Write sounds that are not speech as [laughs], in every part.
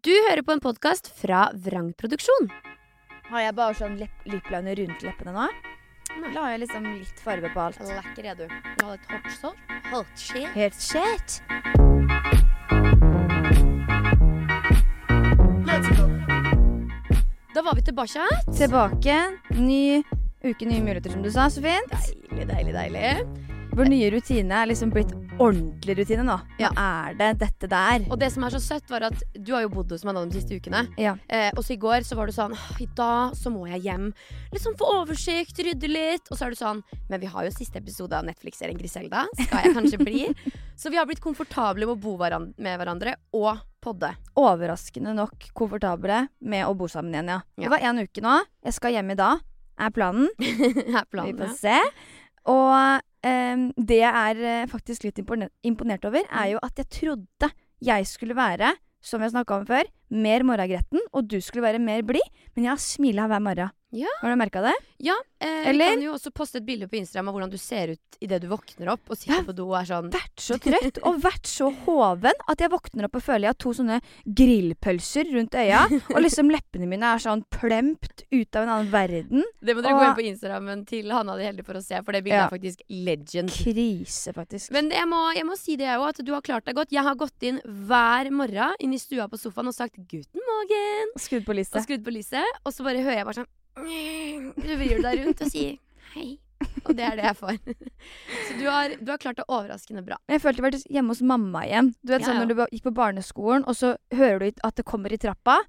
Du hører på en podkast fra Vrangproduksjon. Har jeg bare sånn lip lippliner rundt leppene nå? Nei. Har jeg liksom litt farge på alt? Lekker er du. Du har litt hot salt. Hot shit. Helt shit. Da var vi tilbake. Tilbake. Ny uke, nye muligheter, som du sa. Så fint. Deilig, deilig, deilig. Vår nye rutine er liksom blitt ordentlig rutine nå. Nå Ja. er det dette der. Og det som er så søtt, var at du har jo bodd hos meg da de siste ukene. Ja. Eh, og så i går så var du sånn «Åh, I dag så må jeg hjem. Liksom få oversikt, rydde litt. Og så er du sånn Men vi har jo siste episode av Netflix-serien Griselda. Skal jeg kanskje bli? [laughs] så vi har blitt komfortable med å bo med hverandre og podde. Overraskende nok komfortable med å bo sammen igjen, ja. Ja. Det var én uke nå. Jeg skal hjem i dag, er planen. [laughs] er planen Vi får ja. se. Og ehm, det jeg er eh, faktisk litt impone- imponert over, er jo at jeg trodde jeg skulle være, som jeg snakka om før, mer morgengretten, og du skulle være mer blid. Men jeg har smila hver morgen. Ja. Har du merka det? Ja, eh, Eller? vi kan jo også poste et bilde på Instagram av hvordan du ser ut idet du våkner opp og sitter Ja. på do og er sånn Vært så trøtt og vært så hoven at jeg våkner opp og føler jeg har to sånne grillpølser rundt øya. [laughs] Og liksom leppene mine er sånn plempt ut av en annen verden. Det må dere Og- gå inn på Instagrammen til Hanna de Heldige for å se, for det bildet Ja. er faktisk legend. Krise, faktisk. Men jeg må, jeg må si det òg, at du har klart deg godt. Jeg har gått inn hver morgen inn i stua på sofaen og sagt 'guten morgen' Skrudd på og skrudd på lyset, og så bare hører jeg bare sånn [sniffs] Så vrir du deg rundt og sier hei. Og det er det jeg får. [laughs] Så du har, du har klart det overraskende bra. Jeg følte jeg var hjemme hos mamma igjen. Du vet Ja, sånn ja. Når du gikk på barneskolen, og så hører du at det kommer i trappa.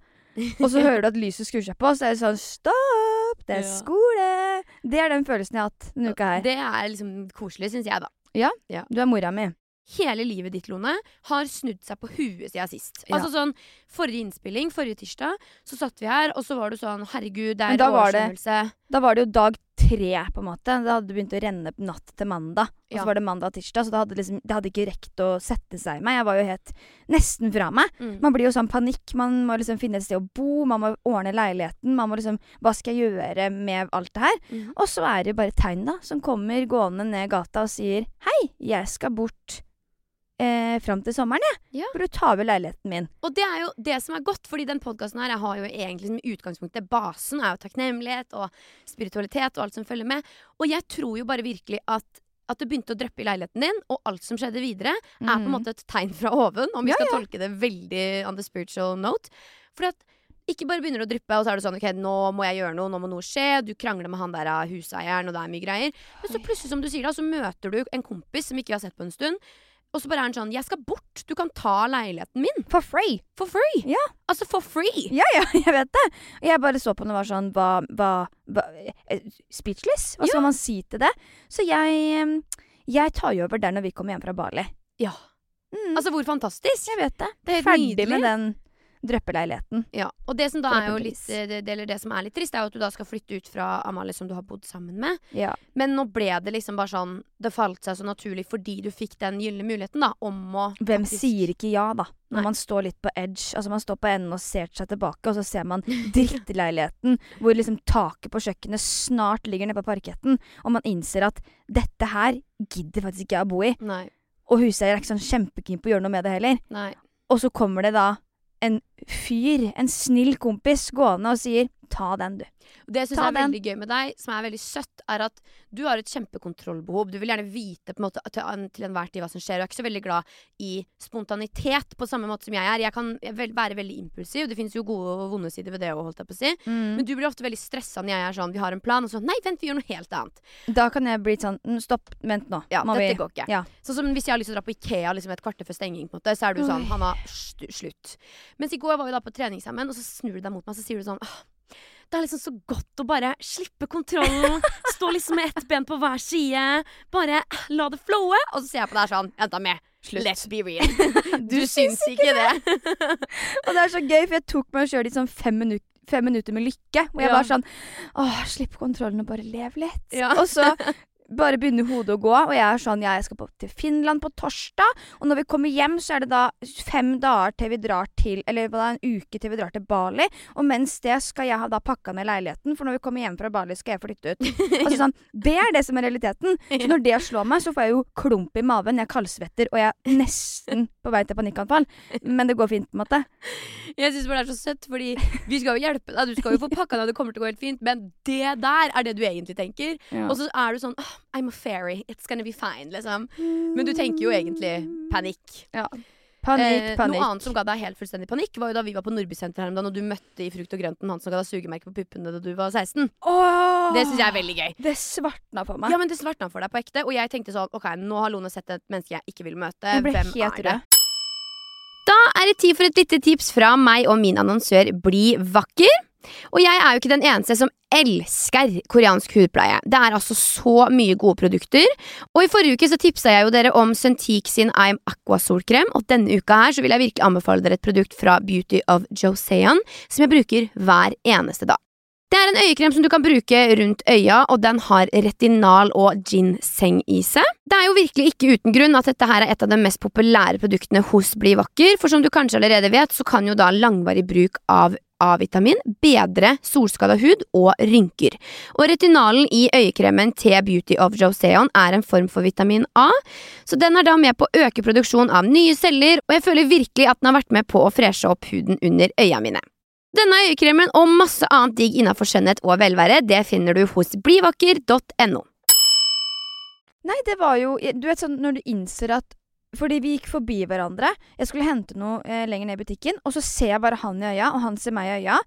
Og så hører du at lyset skrur seg på, og så er det sånn Stopp! Det er Ja. skole! Det er den følelsen jeg har hatt denne uka her. Det er liksom koselig, syns jeg, da. Ja? Du er mora mi. Hele livet ditt, Lone, har snudd seg på huet siden sist. Ja. Altså sånn, Forrige innspilling, forrige tirsdag, så satt vi her, og så var du sånn Herregud, det er da oversvømmelse. Da var det jo dag tre, på en måte. Det hadde begynt å renne natt til mandag. Og Ja. så var det mandag og tirsdag, så det hadde, liksom, det hadde ikke rekt å sette seg i meg. Jeg var jo helt nesten fra meg. Mm. Man blir jo sånn panikk. Man må liksom finne et sted å bo, man må ordne leiligheten. Man må liksom Hva skal jeg gjøre med alt det her? Mm. Og så er det bare tegn, da, som kommer gående ned gata og sier Hei, jeg skal bort eh, fram til sommeren, jeg. Ja. For å ta over leiligheten min. Og det er jo det som er godt, fordi den podkasten her jeg har jo egentlig som utgangspunktet Basen er jo takknemlighet og spiritualitet og alt som følger med. Og jeg tror jo bare virkelig at at det begynte å dryppe i leiligheten din, og alt som skjedde videre, er på en Mhm. måte et tegn fra oven, om vi Ja, skal tolke det veldig on the spiritual note. Fordi at ikke bare begynner det å dryppe, og så er det sånn OK, nå må jeg gjøre noe, nå må noe skje. Du krangler med han der huseieren, og det er mye greier. Men så plutselig, som du sier da, så møter du en kompis som ikke vi har sett på en stund. Og så bare er han sånn 'Jeg skal bort. Du kan ta leiligheten min For free! for free'. Ja. Altså for free. Ja, ja, [laughs] jeg vet det. Og jeg bare så på den og var sånn hva, hva eh, Speechless? Hva skal man si til det? Så jeg Jeg tar jo over der når vi kommer hjem fra Bali. Ja. Mm, Altså, hvor fantastisk. jeg vet det. Det er Ferdig nydelig. med den drøppeleiligheten. Ja, og det som da er jo litt eh, det, det som er litt trist, er jo at du da skal flytte ut fra Amalie som du har bodd sammen med. Ja. Men nå ble det liksom bare sånn Det falt seg så naturlig fordi du fikk den gylne muligheten, da, om å Hvem faktisk- sier ikke ja, da? Når Nei. man står litt på edge. Altså Man står på enden og ser seg tilbake, og så ser man drittleiligheten [laughs] hvor liksom taket på kjøkkenet snart ligger nede på parketten, og man innser at dette her gidder faktisk ikke jeg å bo i. Nei. Og huseier er ikke sånn kjempekeen på å gjøre noe med det heller. Nei. Og så kommer det da en fyr, en snill kompis, gående og sier 'ta den, du'. Det syns jeg er den. veldig gøy med deg, som er veldig søtt, er at du har et kjempekontrollbehov. Du vil gjerne vite på en måte til, til enhver tid hva som skjer. Du er ikke så veldig glad i spontanitet på samme måte som jeg er. Jeg kan være veldig impulsiv. Det finnes jo gode og vonde sider ved det òg, holdt jeg på å si. Men du blir ofte veldig stressa når jeg er sånn, vi har en plan, og så nei, vent, vi gjør noe helt annet. Da kan jeg bli sånn «Mm, 'stopp, vent nå'. Ja, Må dette vi- går ikke. Ja. Sånn som hvis jeg har lyst til å dra på Ikea liksom et kvarter før stenging, på en måte, så er du sånn. Hanna, slutt. Mens i går var vi da på trening sammen, og så snur du deg mot meg, så sier du sånn «Åh, det er liksom så godt å bare slippe kontrollen. [laughs] Stå liksom med ett ben på hver side. Bare la det flowe. Og så ser jeg på deg sånn Jenta mi, Slutt. let's be real. [laughs] Du, syns ikke det. [laughs] Og det er så gøy, for jeg tok meg sjøl i sånn fem, minu fem minutter med lykke. Hvor jeg Ja. var sånn Åh, slipp kontrollen og bare lev litt. Ja. Og så bare begynner hodet å gå, og jeg er sånn Jeg skal på, til Finland på torsdag, og når vi kommer hjem, så er det da fem dager til vi drar til Eller en uke til vi drar til Bali. Og mens det skal jeg ha da pakka ned leiligheten, for når vi kommer hjem fra Bali, skal jeg flytte ut. Altså sånn, [laughs] Det er det som er realiteten. Så når det slår meg, så får jeg jo klump i maven, jeg kaldsvetter, og jeg er nesten på vei til panikkanfall. Men det går fint, på en måte. Jeg syns bare det er så søtt, fordi vi skal jo hjelpe deg. Du skal jo få pakka ned, det kommer til å gå helt fint. Men det der er det du egentlig tenker. Ja. Og så er du sånn «Åh, I'm a fairy. It's gonna be fine, liksom. Men du tenker jo egentlig panikk. Ja. Panikk, Eh, panikk. Noe annet som ga deg helt fullstendig panikk, var jo da vi var på Nordbysenteret her om dagen, og du møtte i Frukt og grønten han som ga deg sugemerke på puppene da du var 16. Åh! Det syns jeg er veldig gøy. Det svartna for meg. Ja, men det svartna for deg på ekte, og jeg tenkte sånn OK, nå har Lone sett et menneske jeg ikke vil møte. jeg ble Hvem helt er det? Da er det tid for et lite tips fra meg og min annonsør Bli vakker. Og jeg er jo ikke den eneste som elsker koreansk hudpleie. Det er altså så mye gode produkter. Og i forrige uke så tipsa jeg jo dere om Suntik sin I'm Aqua solkrem, og denne uka her så vil jeg virkelig anbefale dere et produkt fra Beauty of Joseon som jeg bruker hver eneste dag. Det er en øyekrem som du kan bruke rundt øya, og den har retinal og ginseng i seg. Det er jo virkelig ikke uten grunn at dette her er et av de mest populære produktene hos Bli vakker, for som du kanskje allerede vet, så kan jo da langvarig bruk av A-vitamin bedre solskada hud og rynker. Og retinalen i øyekremen til Beauty of Joseon er en form for vitamin A, så den er da med på å øke produksjon av nye celler, og jeg føler virkelig at den har vært med på å freshe opp huden under øya mine. Denne øyekremen og masse annet digg innenfor skjønnhet og velvære, det finner du hos blivakker.no. Nei, det var jo Du vet sånn når du innser at Fordi vi gikk forbi hverandre. Jeg skulle hente noe eh, lenger ned i butikken, og så ser jeg bare han i øya, og han ser meg i øya.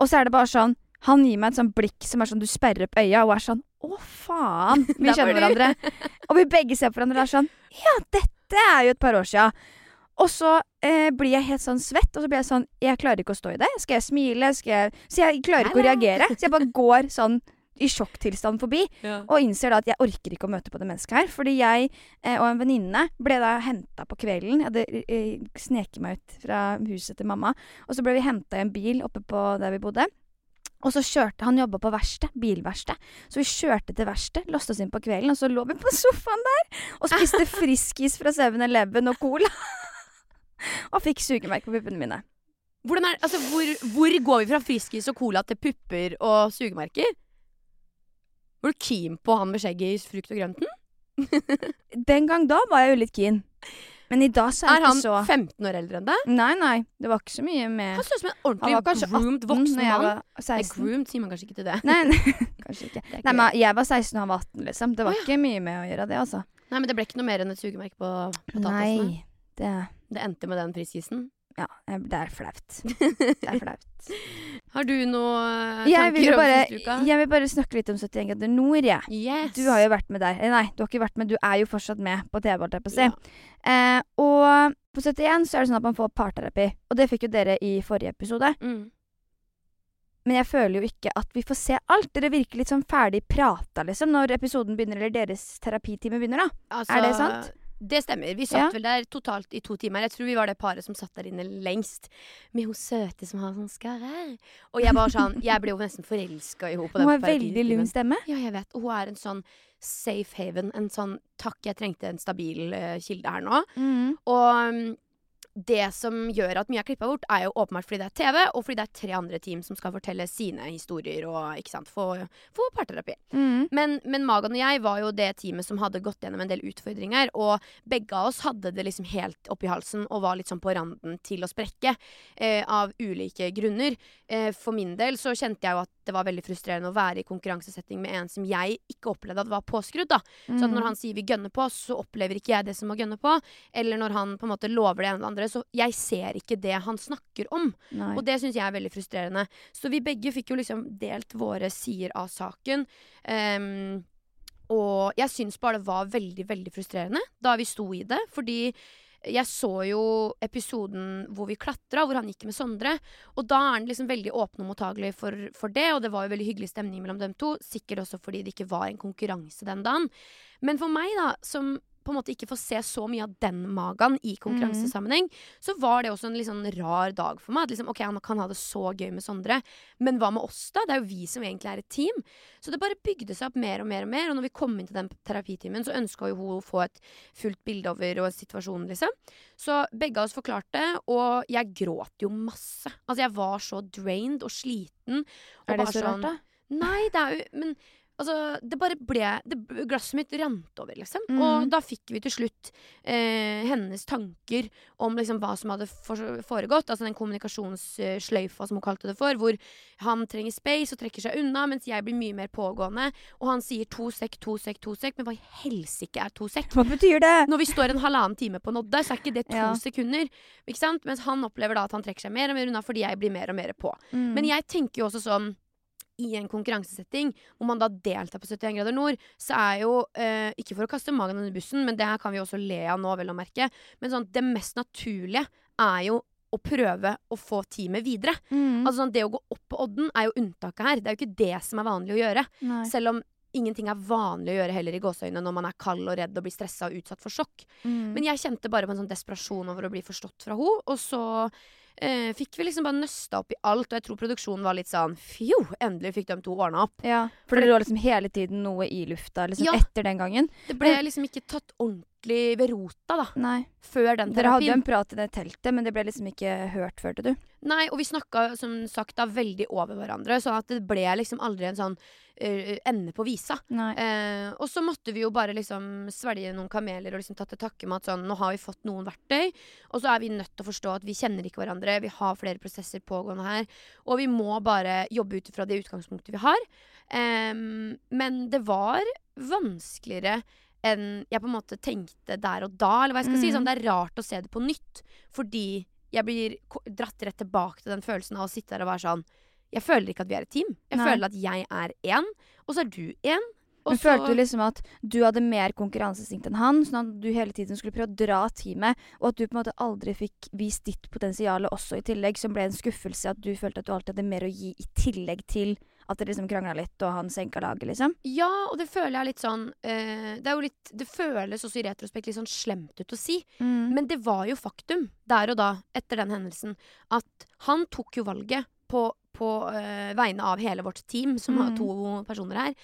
Og så er det bare sånn Han gir meg et sånn blikk som er sånn du sperrer opp øya, og er sånn Å, faen! [laughs] Vi kjenner hverandre. Og vi begge ser på hverandre og er sånn Ja, dette er jo et par år sia. Og så eh, blir jeg helt sånn svett, og så blir jeg sånn Jeg klarer ikke å stå i det. Skal jeg smile? Skal jeg Så jeg klarer ikke å reagere. Så jeg bare går sånn i sjokktilstand forbi. Og innser da at jeg orker ikke å møte på det mennesket her. Fordi jeg eh, og en venninne ble da henta på kvelden. Jeg hadde eh, sneket meg ut fra huset til mamma. Og så ble vi henta i en bil oppe på der vi bodde. Og så kjørte Han jobba på verksted, bilverksted. Så vi kjørte til verksted, låste oss inn på kvelden, og så lå vi på [laughs] sofaen der og spiste [laughs] Friskis fra 7-Eleven og Cola. [laughs] og fikk sugemerke på puppene mine. Er, altså, hvor, hvor går vi fra Friskis og Cola til pupper og sugemerker? Var du keen på han med skjegget i Frukt og grønten? [laughs] Den gang da var jeg jo litt keen. Men i dag så er Er han ikke så 15 år eldre enn deg? Nei, nei. Det var ikke så mye med Han ut som en ordentlig var 18 groomed voksen mann. Nei, groomed sier man kanskje ikke til det. Nei, nei, [laughs] [laughs] kanskje ikke. Er Nei, men Jeg var 16 og han var 18, liksom. Det var oh, ja. ikke mye med å gjøre det, altså. Nei, men det ble ikke noe mer enn et sugemerke på potatasene. Nei. Det, Det endte med den friskisen. Ja, det er flaut. [laughs] Det er flaut. Har du noe Jeg vil, om bare, jeg vil bare snakke litt om 71 grader nord, jeg. Yes. Du har jo vært med der. Eh, Nei, du har ikke vært med, du er jo fortsatt med på TV, holdt jeg på å si. Ja. Eh, og på 71 så er det sånn at man får parterapi. Og det fikk jo dere i forrige episode. Mm. Men jeg føler jo ikke at vi får se alt. Dere virker litt sånn ferdig prata, liksom, når episoden begynner, eller deres terapitime begynner, da. Altså, Er det sant? Det stemmer. Vi satt Ja. vel der totalt i to timer. Jeg tror vi var det paret som satt der inne lengst. Med hun søte som har sånn skarrer. Og jeg var sånn Jeg ble jo nesten forelska i henne Hun har veldig lun stemme. Ja, jeg vet. Og hun er en sånn safe haven. En sånn takk, jeg trengte en stabil uh, kilde her nå. Mm. Og mm, det som gjør at mye er klippa bort, er jo åpenbart fordi det er TV, og fordi det er tre andre team som skal fortelle sine historier og ikke sant, få, få parterapi. Mm. Men, men Magan og jeg var jo det teamet som hadde gått gjennom en del utfordringer. Og begge av oss hadde det liksom helt oppi halsen og var litt sånn på randen til å sprekke. Eh, av ulike grunner. Eh, for min del så kjente jeg jo at det var veldig frustrerende å være i konkurransesetting med en som jeg ikke opplevde at var påskrudd. da. Så at når han sier vi gønner på, så opplever ikke jeg det som å gønne på. Eller når han på en måte lover det ene andre. Så jeg ser ikke det han snakker om. Nei. Og det syns jeg er veldig frustrerende. Så vi begge fikk jo liksom delt våre sider av saken. Um, og jeg syns bare det var veldig, veldig frustrerende da vi sto i det. Fordi jeg så jo episoden hvor vi klatra, hvor han gikk med Sondre. Og da er han liksom veldig åpen og mottagelig for, for det, og det var jo veldig hyggelig stemning mellom dem to. Sikkert også fordi det ikke var en konkurranse den dagen. Men for meg, da, som på en måte ikke få se så mye av den magen i konkurransesammenheng, så var det også en litt sånn rar dag for meg. At liksom, ok, Han kan ha det så gøy med Sondre, men hva med oss, da? Det er jo vi som egentlig er et team. Så det bare bygde seg opp mer og mer og mer. Og når vi kom inn til den terapitimen, så ønska jo hun å få et fullt bilde over og situasjonen, liksom. Så begge av oss forklarte, og jeg gråt jo masse. Altså, jeg var så drained og sliten. Og Er det så rart, sånn- da? Nei, det er jo Men altså, det bare ble det, Glasset mitt rant over, liksom. Mm. Og da fikk vi til slutt eh, hennes tanker om liksom hva som hadde foregått. Altså den kommunikasjonssløyfa, som hun kalte det for. Hvor han trenger space og trekker seg unna, mens jeg blir mye mer pågående. Og han sier to sekk, to sekk, to sekk. Men hva i helsike er to sekk? Hva betyr det? Når vi står en halvannen time på Nodde, så er ikke det to Ja. sekunder. Ikke sant? Mens han opplever da at han trekker seg mer og mer unna fordi jeg blir mer og mer på. Mm. Men jeg tenker jo også sånn i en konkurransesetting hvor man da deltar på 71 grader nord, så er jo eh, Ikke for å kaste magen under bussen, men det her kan vi også le av nå, vel å merke. Men sånn, det mest naturlige er jo å prøve å få teamet videre. Mm. Altså sånn, Det å gå opp på odden er jo unntaket her. Det er jo ikke det som er vanlig å gjøre. Nei. Selv om ingenting er vanlig å gjøre heller i gåseøynene når man er kald og redd og blir stressa og utsatt for sjokk. Mm. Men jeg kjente bare på en sånn desperasjon over å bli forstått fra henne. Og så eh, fikk vi liksom bare nøsta opp i alt, og jeg tror produksjonen var litt sånn Fjo, endelig fikk de to ordna opp. ja, for det lå liksom hele tiden noe i lufta liksom Ja. etter den gangen. Det ble liksom ikke tatt ordentlig ved rota, da, Nei. før den Dere hadde jo en prat i det teltet, men det ble liksom ikke hørt, følte du? Nei, og vi snakka som sagt da veldig over hverandre, sånn at det ble liksom aldri en sånn uh, ende på visa. Eh, og så måtte vi jo bare liksom svelge noen kameler og liksom ta til takke med at sånn, nå har vi fått noen verktøy, og så er vi nødt til å forstå at vi kjenner ikke hverandre, vi har flere prosesser pågående her, og vi må bare jobbe ut fra det utgangspunktet vi har. Um, men det var vanskeligere enn jeg på en måte tenkte der og da, eller hva jeg skal si. Mhm. Sånn, det er rart å se det på nytt, fordi jeg blir dratt rett tilbake til den følelsen av å sitte der og være sånn Jeg føler ikke at vi er et team. Jeg Nei. føler at jeg er én, og så er du én. Men så- følte du liksom at du hadde mer konkurranseinstinkt enn han, sånn at du hele tiden skulle prøve å dra teamet, og at du på en måte aldri fikk vist ditt potensial også i tillegg, som ble en skuffelse at du følte at du alltid hadde mer å gi i tillegg til at det liksom krangla litt, og han senka laget, liksom? Ja, og det føler jeg litt sånn uh, Det er jo litt Det føles også i retrospekt litt sånn slemt ut å si. Mm. Men det var jo faktum der og da, etter den hendelsen, at han tok jo valget på, på uh, vegne av hele vårt team, som har Mm. to personer her,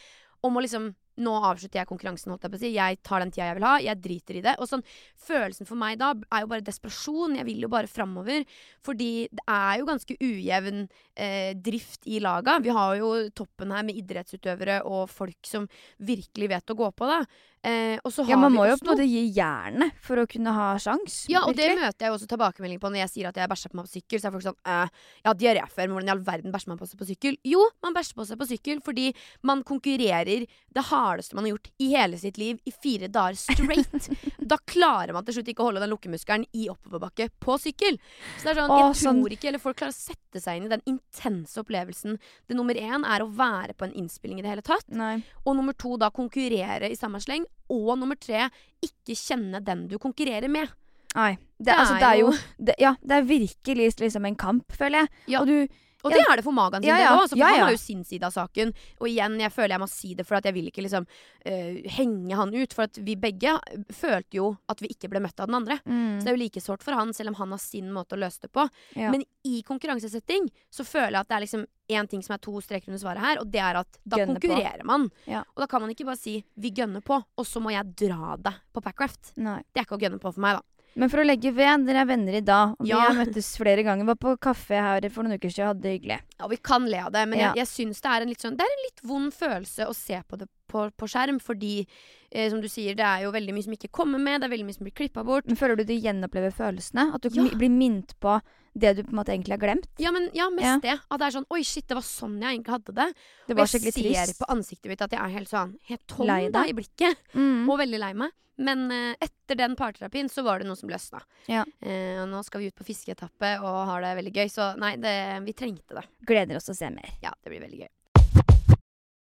om å liksom nå avslutter jeg konkurransen, holdt jeg på å si. Jeg tar den tida jeg vil ha. Jeg driter i det. Og sånn, Følelsen for meg da er jo bare desperasjon. Jeg vil jo bare framover. Fordi det er jo ganske ujevn eh, drift i laga. Vi har jo toppen her med idrettsutøvere og folk som virkelig vet å gå på, da. Eh, og så har Ja, man må jo på en måte gi jernet for å kunne ha sjans. Ja, og det møter jeg jo også tilbakemelding på når jeg sier at jeg bæsja på meg på sykkel. Så er folk sånn eh, har diaré før, men hvordan i all verden bæsjer man på seg på sykkel? Jo, man bæsjer på seg på sykkel fordi man konkurrerer det hardeste man har gjort i hele sitt liv i fire dager straight. [laughs] da klarer man til slutt ikke å holde den lukkemuskelen i oppoverbakke på sykkel. Så det er sånn, Åh, jeg sånn- tror ikke, eller folk klarer å sette seg inn i den intense opplevelsen. Det nummer én er å være på en innspilling i det hele tatt. Nei. Og nummer to da konkurrere i samme sleng. Og nummer tre ikke kjenne den du konkurrerer med. Nei. Det, Det altså, er det er jo jo- det, Ja, det er virkelig liksom en kamp, føler jeg. Ja. Og du Og det er det for Magan sin Ja, del òg. For Ja, han har jo sin side av saken. Og igjen, jeg føler jeg må si det, for at jeg vil ikke liksom eh, henge han ut. For vi begge følte jo at vi ikke ble møtt av den andre. mm, Så det er jo like sårt for han, selv om han har sin måte å løse det på. ja. Men i konkurransesetting så føler jeg at det er liksom én ting som er to streker under svaret her, og det er at da Gønne på. konkurrerer man. Ja. Og da kan man ikke bare si 'vi gønner på', og så må jeg dra det på Packraft. Nei. Det er ikke å gønne på for meg, da. Men for å legge ved, dere er venner i dag. Og Ja. Vi har møttes flere ganger. Var på kaffe her for noen uker siden og hadde det hyggelig. Ja, vi kan le av det, men Ja. jeg, jeg syns det er en litt sånn Det er en litt vond følelse å se på det på, på skjerm, fordi eh, som du sier, det er jo veldig mye som ikke kommer med, det er veldig mye som blir klippa bort. Men Føler du du gjenopplever følelsene? At du Ja. blir minnet på det du på en måte egentlig har glemt? Ja, men ja, mest Ja. det. At det er sånn Oi, shit, det var sånn jeg egentlig hadde det. Det Og var jeg ser trist. på ansiktet mitt at jeg er helt sånn Helt tom da, i blikket. [laughs] Mm. Og veldig lei meg. Men uh, etter den parterapien så var det noe som løsna. Ja. Uh, og nå skal vi ut på fiskeetappe og har det veldig gøy. Så nei, det, vi trengte det. Gleder oss til å se mer. Ja, det blir veldig gøy.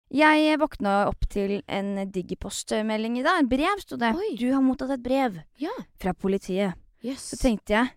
Jeg våkna opp til en digipostmelding i dag. En brev, sto det. Oi. Du har mottatt et brev Ja. fra politiet. Yes. Så tenkte jeg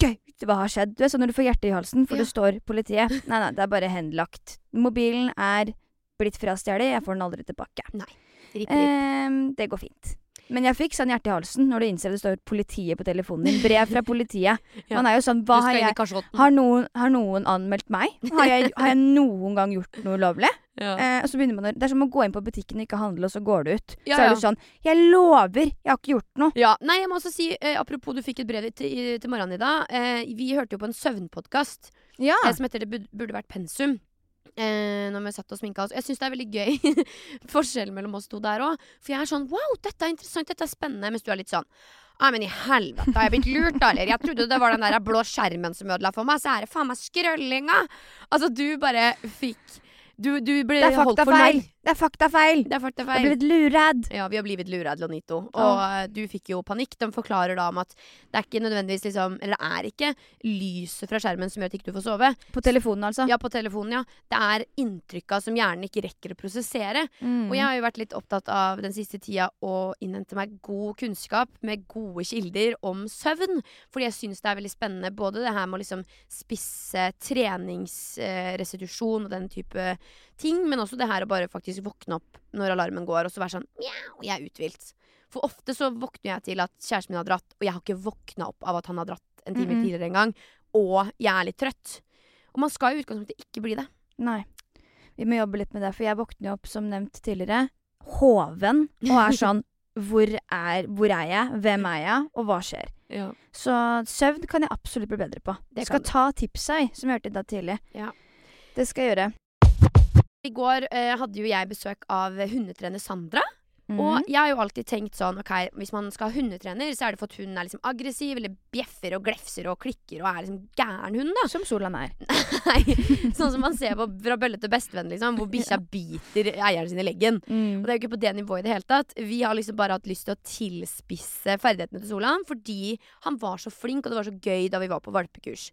Gøy! Hva har skjedd? Du er sånn når du får hjertet i halsen, for Ja. det står politiet. Nei, nei, det er bare henlagt. Mobilen er blitt frastjålet. Jeg får den aldri tilbake. Nei. Rip, rip. Eh, det går fint. Men jeg fikk sånn hjerte i halsen når du innser at det står politiet på telefonen din. Brev fra politiet. [laughs] Ja. Man er jo sånn Hva har jeg har noen, har noen anmeldt meg? Har jeg, har jeg noen gang gjort noe ulovlig? [laughs] Ja. Eh, og så begynner man å, Det er som å gå inn på butikken og ikke handle, og så går du ut. Ja, så er du sånn Jeg lover! Jeg har ikke gjort noe. Ja, nei, jeg må også si, eh, Apropos du fikk et brev til, i- til morgenen i dag. Eh, vi hørte jo på en søvnpodkast Ja. som heter Det burde vært pensum. Eh, når vi satt og sminka oss. Jeg syns det er veldig gøy [laughs] forskjellen mellom oss to der òg. For jeg er sånn wow, dette er interessant, dette er spennende. Mens du er litt sånn Nei, men i helvete, har jeg blitt lurt, da, eller? Jeg trodde det var den der blå skjermen som ødela for meg, så er det faen meg skrøllinga! Altså, du bare fikk Du, du ble holdt for narr. Det er faktafeil! Det er Jeg har faktafeil. blitt lurad. Ja, vi har blitt lurad, Lonito. Og eh, du fikk jo panikk. De forklarer da om at det er ikke nødvendigvis liksom Eller det er ikke lyset fra skjermen som gjør at ikke du får sove. På telefonen, altså. Ja, på telefonen, ja. Det er inntrykka som hjernen ikke rekker å prosessere. Mm. Og jeg har jo vært litt opptatt av den siste tida å innhente meg god kunnskap med gode kilder om søvn. Fordi jeg syns det er veldig spennende både det her med å liksom spisse treningsrestitusjon og den type ting, men også det her å bare faktisk våkne opp når alarmen går, og så være sånn mjau, jeg er uthvilt. For ofte så våkner jeg til at kjæresten min har dratt, og jeg har ikke våkna opp av at han har dratt en time Mhm. tidligere en gang, og jeg er litt trøtt. Og man skal i utgangspunktet ikke bli det. Nei. Vi må jobbe litt med det, for jeg våkner jo opp, som nevnt tidligere, hoven, og er [laughs] sånn hvor er, hvor er jeg? Hvem er jeg? Og hva skjer? Ja. Så søvn kan jeg absolutt bli bedre på. Det skal ta tipsa, som jeg hørte i dag tidlig. Ja. Det skal jeg gjøre. I går eh, hadde jo jeg besøk av hundetrener Sandra. Mhm. Og jeg har jo alltid tenkt sånn Ok, hvis man skal ha hundetrener, så er det for at hunden er liksom aggressiv, eller bjeffer og glefser og klikker og er liksom gæren hund, da. Som Solan er. [laughs] Nei, sånn som man ser på Fra bølle til bestevenn, liksom, hvor bikkja biter eieren sin i leggen. Og det er jo ikke på det nivået i det hele tatt. Vi har liksom bare hatt lyst til å tilspisse ferdighetene til Solan fordi han var så flink, og det var så gøy da vi var på valpekurs.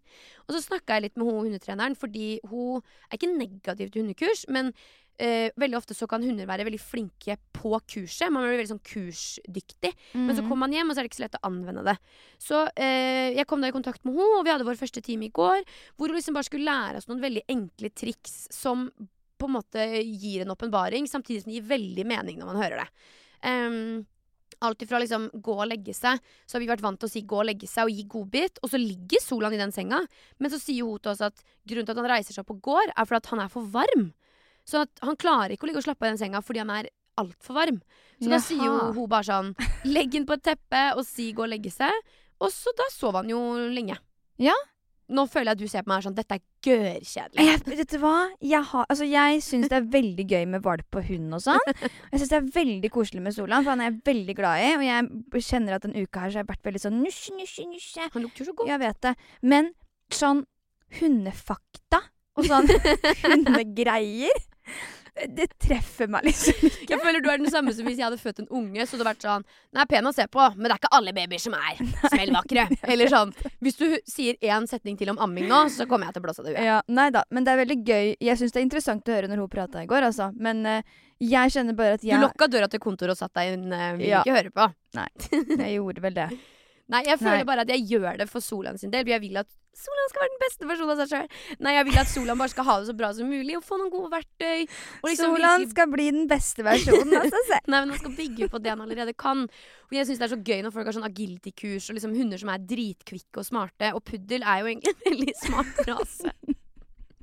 Og så snakka jeg litt med hun hundetreneren, fordi hun er ikke negativ til hundekurs, men eh, veldig ofte så kan hunder være veldig flinke på kurset. Man blir veldig sånn kursdyktig. Men så Mhm. kommer man hjem, og så er det ikke så lett å anvende det. Så eh, jeg kom da i kontakt med henne, og vi hadde vår første time i går, hvor hun liksom bare skulle lære oss noen veldig enkle triks som på en måte gir en åpenbaring, samtidig som det gir veldig mening når man hører det. Um, Alt ifra liksom gå og legge seg, så har vi vært vant til å si gå og legge seg og gi godbit, og så ligger Solan i den senga. Men så sier hun til oss at grunnen til at han reiser seg opp og går, er fordi at han er for varm. Så at han klarer ikke å ligge og slappe av i den senga fordi han er altfor varm. Så da sier jo hun bare sånn Legg den på et teppe og si gå og legge seg. Og så da sov han jo lenge. Ja. Nå føler jeg at du ser på meg og er sånn Dette er gørrkjedelig. Vet du hva? Jeg, har, altså jeg syns det er veldig gøy med valp og hund og sånn. [laughs] Jeg syns det er veldig koselig med Solan, for han er jeg veldig glad i. Og jeg kjenner at denne uka her så har jeg vært veldig sånn nusje, nusje, nusje. Han lukter så godt. Jeg vet det. Men sånn hundefakta og sånn [laughs] hundegreier Det treffer meg liksom ikke. [laughs] Jeg føler du er den samme som hvis jeg hadde født en unge, så hadde det vært sånn Den er pen å se på, men det er ikke alle babyer som er smellvakre. Eller sånn. Hvis du sier én setning til om amming nå, så kommer jeg til å blåse av det i. Ja, nei da, men det er veldig gøy. Jeg syns det er interessant å høre når hun prata i går, altså. Men uh, jeg kjenner bare at jeg Du lukka døra til kontoret og satt deg inn. uh, Vil Ja. ikke høre på. Jeg gjorde vel det. [laughs] Nei, jeg føler Nei. bare at jeg gjør det for Solan sin del. Jeg vil at Solan skal være den beste versjonen av seg sjøl. Nei, jeg vil at Solan bare skal ha det så bra som mulig og få noen gode verktøy. Og liksom Solan virkelig- skal bli den beste versjonen av seg selv. [laughs] Nei, men Han skal bygge på det han allerede kan. Og jeg synes Det er så gøy når folk har sånn agility-kurs og liksom hunder som er dritkvikke og smarte. Og puddel er jo egentlig en veldig smart [laughs] rase.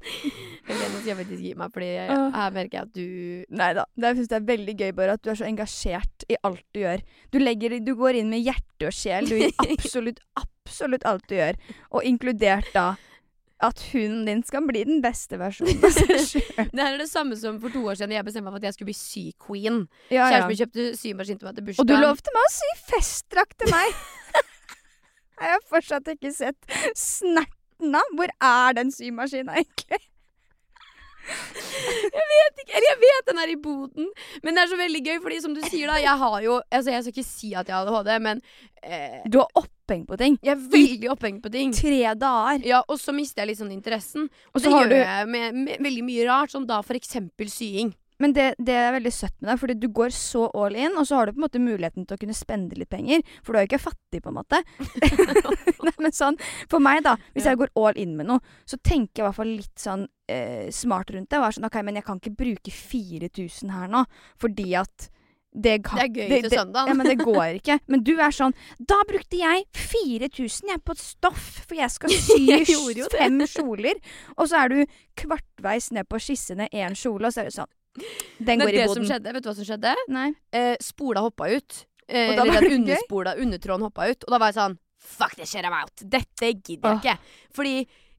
[laughs] Eller nå skal jeg faktisk gi meg, Fordi jeg, her merker jeg at du Nei da. Jeg syns det er veldig gøy bare at du er så engasjert i alt du gjør. Du, legger, du går inn med hjerte og sjel du, i [laughs] absolutt, absolutt alt du gjør. Og inkludert da at hunden din skal bli den beste versjonen av seg [laughs] sjøl. Det her er det samme som for to år siden jeg bestemte meg for at jeg skulle bli syqueen. Ja, ja. Kjæresten min kjøpte symaskin til meg til Og du lovte meg å sy festdrakt til meg! Jeg har fortsatt ikke sett snerten av. Hvor er den symaskina egentlig? jeg vet ikke, eller jeg vet den er i boden, men det er så veldig gøy, fordi som du sier da, jeg har jo Altså, jeg skal ikke si at jeg har ADHD, men eh, Du har opphengt på ting. jeg er veldig opphengt på ting. Tre dager. Ja, og så mister jeg litt sånn interessen. Og så det har gjør du- jeg med, med veldig mye rart, som da for eksempel sying. Men det, det er veldig søtt med deg, fordi du går så all in, og så har du på en måte muligheten til å kunne spende litt penger. For du er jo ikke fattig, på en måte. [laughs] Nei, men sånn, For meg, da, hvis Ja. jeg går all in med noe, så tenker jeg i hvert fall litt sånn eh, smart rundt det. Er sånn, ok, Men jeg kan ikke bruke 4000 her nå, fordi at det, ga- Det er gøy det, til søndag. Ja, men det går ikke. Men du er sånn Da brukte jeg 4000 jeg på et stoff, for jeg skal [laughs] sy fem kjoler. Og så er du kvartveis ned på å skisse ned én kjole, og så er det sånn Den går i det som skjedde, vet du hva som skjedde? Nei. Eh, spola hoppa ut. Eh, Og da var det underspola, undertråden hoppa ut. Og da var jeg sånn Fuck this shit I'm out. Dette gidder jeg ikke. Fordi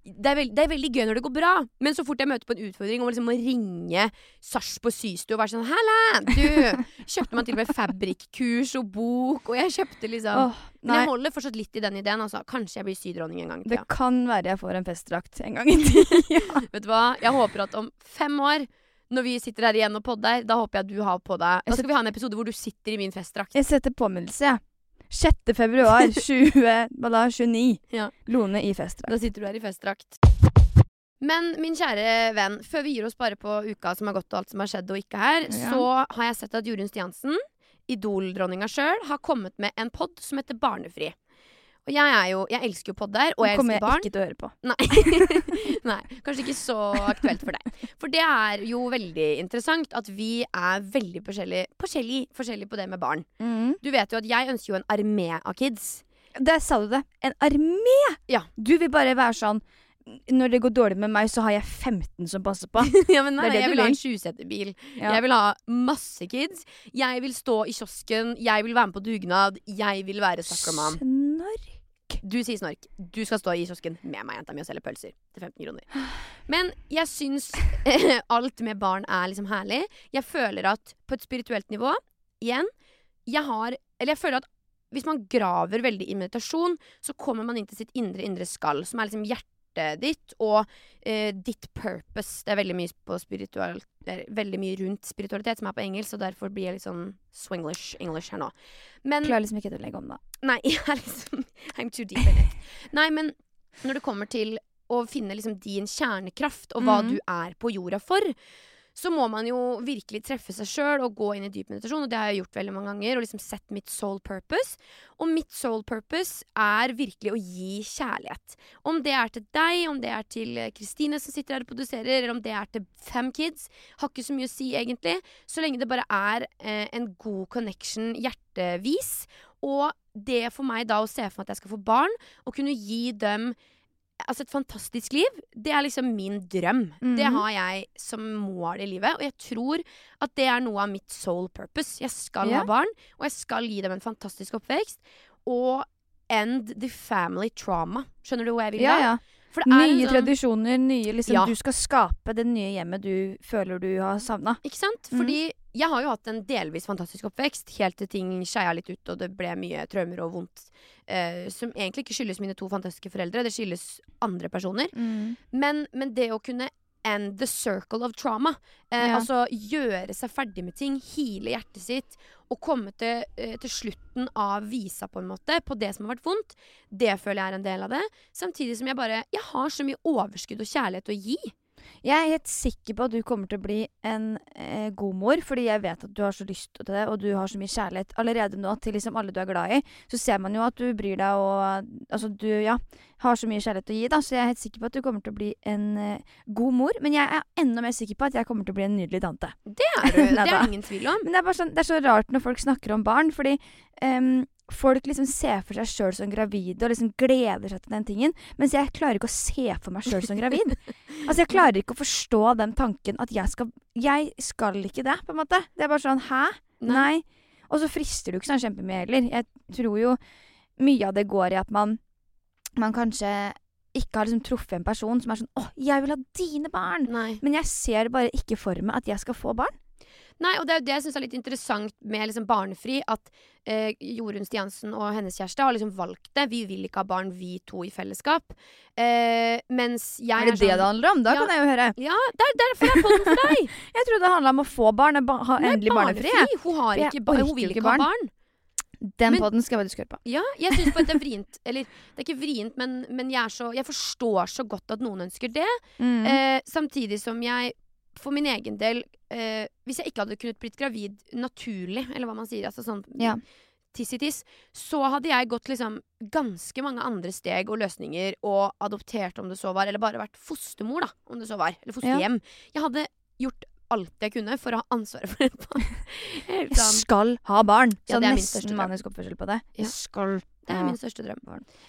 det er, veld, det er veldig gøy når det går bra, men så fort jeg møter på en utfordring og liksom må ringe Sarpsborg systue og være sånn 'Halla, du!' [laughs] Kjøpte meg til og med fabrikkurs og bok, og jeg kjøpte liksom oh, Men jeg holder fortsatt litt i den ideen. Altså. Kanskje jeg blir sydronning en gang. i Det kan være jeg får en festdrakt en gang i tida. [laughs] Vet du hva? Jeg håper at om fem år, når vi sitter her igjen og podder, da håper jeg at du har på deg Da skal vi ha en episode hvor du sitter i min festdrakt. Jeg setter påminnelse, jeg. 6. februar [laughs] 20, da, 29. Ja. Lone i festdrakt. Da sitter du her i festdrakt. Men min kjære venn, før vi gir oss bare på uka som har gått og alt som har skjedd og ikke her, Ja. så har jeg sett at Jorunn Stiansen, Idol-dronninga sjøl, har kommet med en pod som heter Barnefri. Og jeg er jo Jeg elsker jo podder, og Det jeg kommer elsker jeg barn. ikke til å høre på. Nei. [laughs] Nei, kanskje ikke så aktuelt for deg. For det er jo veldig interessant at vi er veldig forskjellige forskjellige, forskjellige på det med barn. Du vet jo at jeg ønsker jo en armé av kids. Der sa du det. En armé! Ja. Du vil bare være sånn Når det går dårlig med meg, så har jeg 15 som passer på. [laughs] ja, men nei, Det det jeg vil ha en sjuseterbil. Ja. Jeg vil ha masse kids. Jeg vil stå i kiosken. Jeg vil være med på dugnad. Jeg vil være sackerman. Snork. Du sier snork. Du skal stå i kiosken med meg, jenta mi, og selge pølser til 15 kroner. Men jeg syns [laughs] alt med barn er liksom herlig. Jeg føler at på et spirituelt nivå, igjen Jeg har Eller jeg føler at hvis man graver veldig i meditasjon, så kommer man inn til sitt indre, indre skall, som er liksom hjertet ditt og eh, ditt purpose. Det er veldig mye, på veldig mye rundt spiritualitet som er på engelsk, og derfor blir jeg litt sånn swinglish english her nå. Men Klarer liksom ikke å legge om, da. Nei, [laughs] jeg er liksom I'm too deep in it. Nei, men når det kommer til å finne liksom din kjernekraft og hva Mhm. du er på jorda for, så må man jo virkelig treffe seg sjøl og gå inn i dyp meditasjon. Og det har jeg gjort veldig mange ganger. Og liksom sett mitt soul purpose. Og mitt soul purpose er virkelig å gi kjærlighet. Om det er til deg, om det er til eh, Kristine som sitter her og produserer, eller om det er til fem kids, har ikke så mye å si egentlig. Så lenge det bare er eh, en god connection hjertevis. Og det for meg da å se for meg at jeg skal få barn, og kunne gi dem Altså et fantastisk liv, det er liksom min drøm. Det Mhm. har jeg som mål i livet. Og jeg tror at det er noe av mitt soul purpose. Jeg skal yeah. ha barn, og jeg skal gi dem en fantastisk oppvekst. Og end the family trauma. Skjønner du hvor jeg vil? Ja, ja. Nye sånn- tradisjoner, nye liksom Ja. Du skal skape det nye hjemmet du føler du har savna. Ikke sant? Fordi Fordi jeg har jo hatt en delvis fantastisk oppvekst, helt til ting skeia litt ut, og det ble mye traumer og vondt. eh, som egentlig ikke skyldes mine to fantastiske foreldre, det skyldes andre personer. Men, men det å kunne end the circle of trauma, eh, Ja. altså gjøre seg ferdig med ting, hile hjertet sitt, og komme til, eh, til slutten av visa, på en måte, på det som har vært vondt, det føler jeg er en del av det. Samtidig som jeg bare Jeg har så mye overskudd og kjærlighet å gi. Jeg er helt sikker på at du kommer til å bli en eh, god mor, fordi jeg vet at du har så lyst til det, og du har så mye kjærlighet allerede nå til liksom alle du er glad i. Så ser man jo at du bryr deg og Altså, du, ja, har så mye kjærlighet å gi, da, så jeg er helt sikker på at du kommer til å bli en eh, god mor. Men jeg er enda mer sikker på at jeg kommer til å bli en nydelig tante. Det er du. [laughs] det er ingen tvil om. Men det er, bare sånn, det er så rart når folk snakker om barn, fordi ehm, folk liksom ser for seg sjøl som gravide og liksom gleder seg til den tingen. Mens jeg klarer ikke å se for meg sjøl som gravid. altså Jeg klarer ikke å forstå den tanken at jeg skal Jeg skal ikke det, på en måte. Det er bare sånn Hæ? Nei. Og så frister du ikke sånn kjempemye heller. Jeg tror jo mye av det går i at man Man kanskje ikke har liksom truffet en person som er sånn 'Å, jeg vil ha dine barn'. Nei. Men jeg ser bare ikke for meg at jeg skal få barn. Nei, og det er jo det jeg syns er litt interessant med liksom barnefri, at eh, Jorunn Stiansen og hennes kjæreste har liksom valgt det. Vi vil ikke ha barn, vi to i fellesskap. Eh, mens jeg Er det det sånn, det handler om? Da Ja. kan jeg jo høre. Ja, der, derfor er podden for deg! [laughs] Jeg trodde det handla om å få barn. Ba, ha Nei, endelig barnefri. barnefri. Hun, har ikke, ba hun vil ikke barn. ha barn. Den Men- podden skal jeg faktisk høre på. Ja, jeg syns på at det er vrient. Eller det er ikke vrient, men, men jeg, er så, jeg forstår så godt at noen ønsker det. Mm. Eh, samtidig som jeg for min egen del eh, Hvis jeg ikke hadde kunnet blitt gravid naturlig, eller hva man sier, altså sånn Ja. tiss i tiss, så hadde jeg gått liksom ganske mange andre steg og løsninger og adoptert om det så var, eller bare vært fostermor, da, om det så var. Eller fosterhjem. Jeg hadde gjort alt jeg kunne for å ha ansvaret for et barn. Jeg sånn. skal ha barn. Ja, Sånn det er min største nesten manisk oppførsel på det. Jeg skal Det er min største drøm.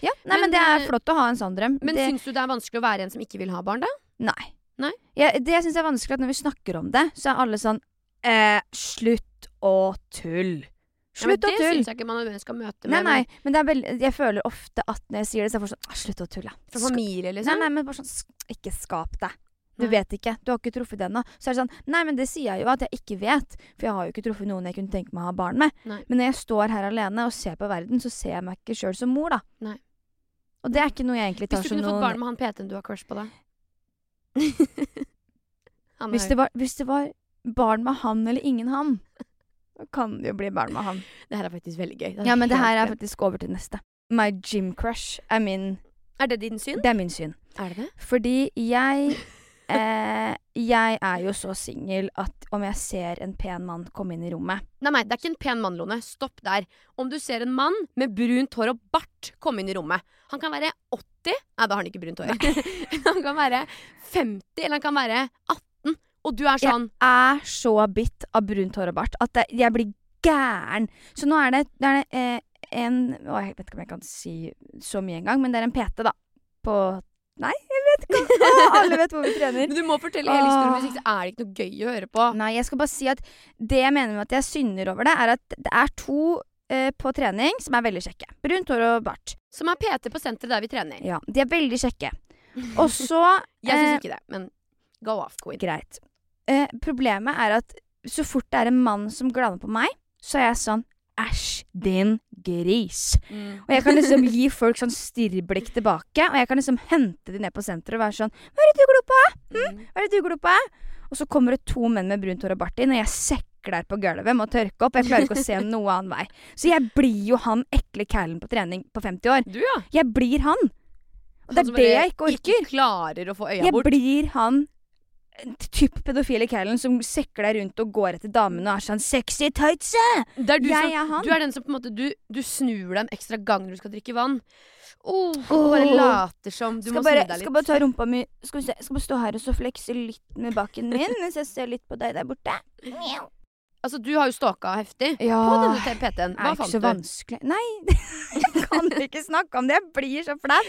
Ja, nei, men, Men, det er flott å ha en sånn drøm. Men det, syns du det er vanskelig å være en som ikke vil ha barn, da? nei. Nei? Ja, det jeg er vanskelig, at når vi snakker om det, så er alle sånn eh, Slutt å tull. Men Slutt å det tulle. syns jeg ikke man nødvendigvis skal møte med, nei, men det er veldig, jeg føler ofte at når jeg sier det, så er folk sånn «Ah, Slutt å tulle. fra familie, liksom. nei, men bare sånn Ikke skap deg. Du Nei. vet ikke. Du har ikke truffet det ennå. Så er det sånn Nei, men det sier jeg jo at jeg ikke vet. For jeg har jo ikke truffet noen jeg kunne tenke meg å ha barn med. Nei. Men når jeg står her alene og ser på verden, så ser jeg meg ikke sjøl som mor, da. Nei. Og det er ikke noe jeg egentlig tar som noen Hvis du kunne fått noe barn med han PT-en du har crush på, da? Hvis det, var, hvis det var barn med han eller ingen han, da kan det jo bli barn med han. det her er faktisk veldig gøy. Ja, men det her er faktisk over til neste. My gym crush er min Er det din syn? Det er min syn. Er det det? Fordi jeg [laughs] eh, Jeg er jo så singel at om jeg ser en pen mann komme inn i rommet Nei, nei, det er ikke en pen mann, Lone. Stopp der. Om du ser en mann med brunt hår og bart komme inn i rommet Han kan være 80 Nei, da har han ikke brunt hår. [laughs] han kan være 50, eller han kan være 18. Og du er sånn Jeg er så bitt av brunt hår og bart at det, jeg blir gæren. Så nå er det, det er eh, en å, Jeg vet ikke om jeg kan si så mye engang, men det er en PT, da. På Nei, jeg vet ikke. Å, alle vet hvor vi trener. [laughs] Men du må fortelle hele historien, hvis ikke er det ikke noe gøy å høre på. Nei, jeg skal bare si at det jeg mener med at jeg synder over det, er at det er to eh, på trening som er veldig kjekke. Brunt hår og bart. Som er PT på senteret der vi trener. Ja, de er veldig kjekke. [laughs] Og så Jeg syns eh, ikke det, men go off, queen. Greit. Eh, problemet er at så fort det er en mann som glaner på meg, så er jeg sånn Æsj, din gris. Mm. Og jeg kan liksom [laughs] gi folk sånn stirrblikk tilbake, og jeg kan liksom hente de ned på senteret og være sånn Hva er det du glor på? Hm? Hva er det du glor på? Og så kommer det to menn med brunt hår og bart inn, og jeg sekler på gulvet med å tørke opp. Jeg klarer ikke å se noe annen vei. Så jeg blir jo han ekle callen på trening på 50 år. Du, ja. Jeg blir han. Og det er det jeg ikke orker. Ikke klarer å få øya Jeg bort. blir han eh, typ pedofile callen som sekler rundt og går etter damene og er sånn 'sexy tightse'! Det er du, Jeg som, er han. du er den som på en måte Du, du snur deg en ekstra gang når du skal drikke vann. Oh. Og bare later som. Du skal må bare, snu deg litt. skal bare ta rumpa mi Skal vi se, skal bare stå her og så flekse litt med baken min mens jeg ser litt på deg der borte. Altså, du har jo stalka heftig Ja. på denne PT-en. Hva fant du? Det er ikke så vanskelig. Nei, [laughs] jeg kan ikke snakke om det. Jeg blir så flau.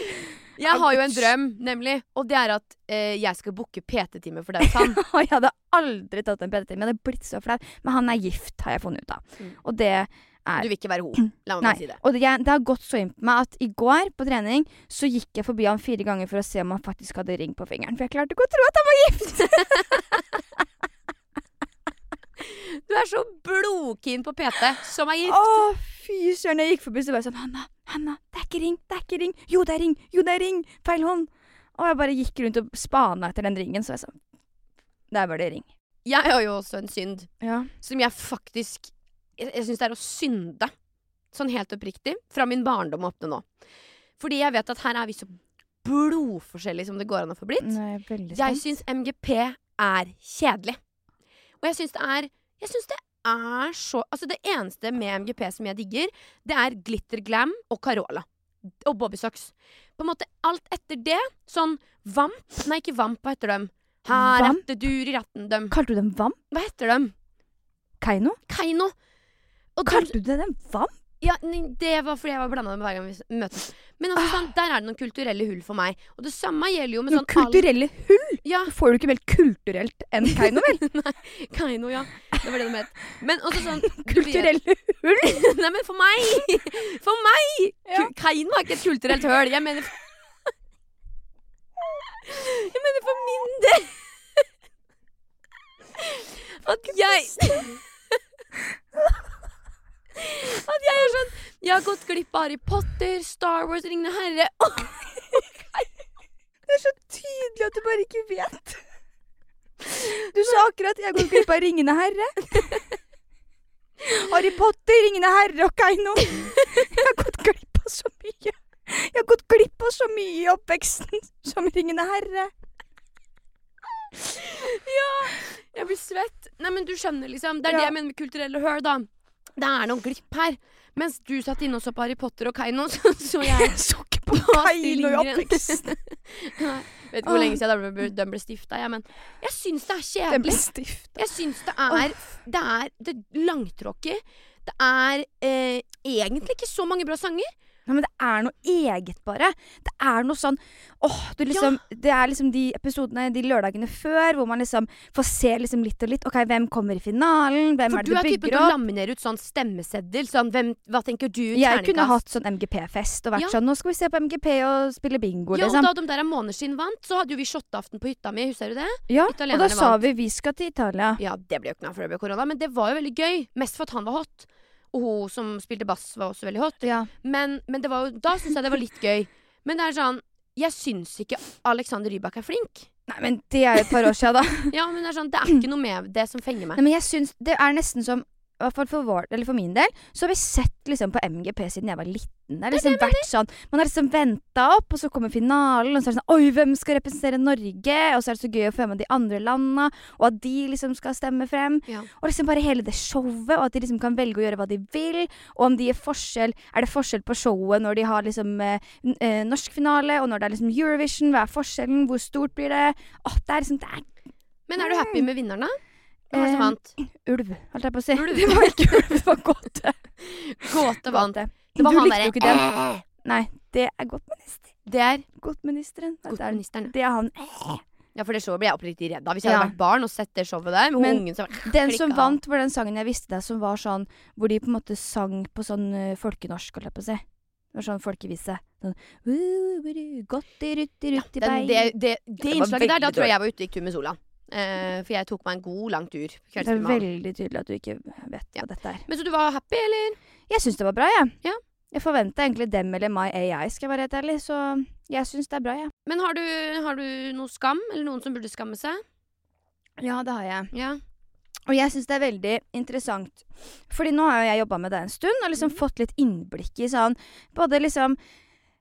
Jeg har jo en drøm, nemlig. Og det er at eh, jeg skal booke PT-time for deg og Sann. [laughs] Jeg hadde aldri tatt en PT-time. Jeg hadde blitt så flau. Men han er gift, har jeg funnet ut av. Mm. Og det er Du vil ikke være ho. La meg Nei. si det. Og det, jeg, det har gått så inn på meg at i går på trening så gikk jeg forbi han fire ganger for å se om han faktisk hadde ring på fingeren. For jeg klarte ikke å tro at han var gift! [laughs] Du er så blodkeen på PT, som er gift. Å, fy søren. Jeg gikk forbi så var jeg sånn Hanna, Hanna, det er ikke ring, det er ikke ring. Jo, det er ring, jo, det er ring. Feil hånd. Og jeg bare gikk rundt og spana etter den ringen, så jeg sånn Der var det ring. Jeg har jo også en synd Ja. som jeg faktisk Jeg, jeg syns det er å synde. Sånn helt oppriktig. Fra min barndom og opp til nå. Fordi jeg vet at her er vi så blodforskjellige som det går an å få blitt. Nå er jeg Jeg syns MGP er kjedelig. Og jeg syns det er Jeg syns det er så Altså, det eneste med MGP som jeg digger, det er Glitter Glam og Carola. Og Bobby Socks. På en måte alt etter det, sånn Vamp Nei, ikke Vamp, hva heter dem? Her Vamp? atte dur i ratten dem. Kalte du dem Vamp? Hva heter dem? Keiino? Keiino. Kalte du dem Vamp? ja, det var fordi jeg var blanda med hver gang vi møtes. Men altså, sånn, der er det noen kulturelle hull for meg. Og det samme gjelder jo med Noen sånn all- kulturelle hull? Ja, Du får du ikke vel kulturelt enn [laughs] Keiino, vel? Nei. Keiino, ja. Det var det de het. Men også sånn [laughs] Kulturelle hull? [laughs] Nei, men for meg! For meg! Ja. Keiino er ikke et kulturelt høl. Jeg mener Jeg mener for min del. At jeg [laughs] At jeg er sånn Jeg har gått glipp av Harry Potter, Star Wars, Ringende herre [laughs] Det er så tydelig at du bare ikke vet. Du sa akkurat 'jeg har gått glipp av Ringende herre'. Harry Potter, Ringende herre og Keiino. Jeg har gått glipp av så mye. Jeg har gått glipp av så mye i oppveksten som Ringende herre. Ja! Jeg blir svett. Nei, men du skjønner, liksom. Det er Ja. det jeg mener med kulturelle høl, da. Det er noen glipp her. Mens du satt inne og så på Harry Potter og Keiino, [laughs] så så [laughs] jeg Jeg så ikke på Kaino Keiino i oppveksten. Vet ikke hvor lenge siden den ble, den ble stifta, jeg, men jeg syns det er kjedelig. Jeg syns det er Det er, det langtråkig. Det er eh, egentlig ikke så mange bra sanger. Ja, men det er noe eget, bare. Det er noe sånn åh, du liksom, Det er liksom de episodene de lørdagene før hvor man liksom får se liksom litt og litt. Ok, hvem kommer i finalen? Hvem For er du bygger opp? For du er typen til å laminere ut sånn stemmeseddel. Sånn, hvem, hva tenker du? Jeg kunne hatt sånn MGP-fest og vært Ja. sånn Nå skal vi se på MGP og spille bingo, Ja, og liksom. da de der måneskinn vant, så hadde jo vi shotteaften på hytta mi. Husker du det? Ja, og italienerne da sa vant. vi vi skal til Italia. Ja, det ble jo ikke noe for det ble korona, men det var jo veldig gøy. Mest for at han var hot. Og hun som spilte bass, var også veldig hot. Ja. Men, men det var jo, da syns jeg det var litt gøy. Men det er sånn Jeg syns ikke Alexander Rybak er flink. Nei, men det er jo et par år siden, da. [laughs] Ja, men det er sånn Det er ikke noe med det som fenger meg. Nei, men jeg syns det er nesten som hvert fall for, vår, eller for min del, så har vi sett liksom på MGP siden jeg var liten. Det har liksom vært sånn, Man har liksom venta opp, og så kommer finalen, og så er det sånn Oi, hvem skal representere Norge? Og så er det så gøy å få med de andre landa, og at de liksom skal stemme frem. Ja. Og liksom bare hele det showet, og at de liksom kan velge å gjøre hva de vil. Og om de gir forskjell Er det forskjell på showet når de har liksom eh, eh, norsk finale, og når det er liksom Eurovision? Hva er forskjellen? Hvor stort blir det? Åh, det er liksom Det er Men er du happy med vinneren, da? Hvem var det som Eh, vant? ulv, holdt jeg på å si. Ulv. Det var ikke ulv, det var gåte. [laughs] Gåte vant. Det var du han likte jo ikke den. Nei, det er Godtminister. Det er Godtministeren. Det er- Godtministeren. Det er han. Ja, for det showet ble jeg oppriktig redd av. Hvis jeg Ja. hadde vært barn og sett det showet der med Men ungen som Den som vant, var den sangen jeg visste deg som var sånn Hvor de på en måte sang på sånn uh, folkenorsk, holdt jeg på å si. Det var sånn folkevise. Sånn «Woo-woo-doo, Gotti rutti rutti Den, det, det, det var innslaget der, da tror jeg jeg var ute og gikk tur med Sola. Eh, for jeg tok meg en god, lang tur. Det er veldig tydelig at du ikke vet Ja. hva dette er. Men så du var happy, eller? Jeg syns det var bra, jeg. Ja. Jeg forventa egentlig dem eller My AI, skal jeg være helt ærlig. Så jeg syns det er bra, jeg. Men har du, har du noe skam? Eller noen som burde skamme seg? Ja, det har jeg. Ja. Og jeg syns det er veldig interessant. Fordi nå har jo jeg jobba med det en stund, og liksom mm. fått litt innblikk i sånn Både liksom eh,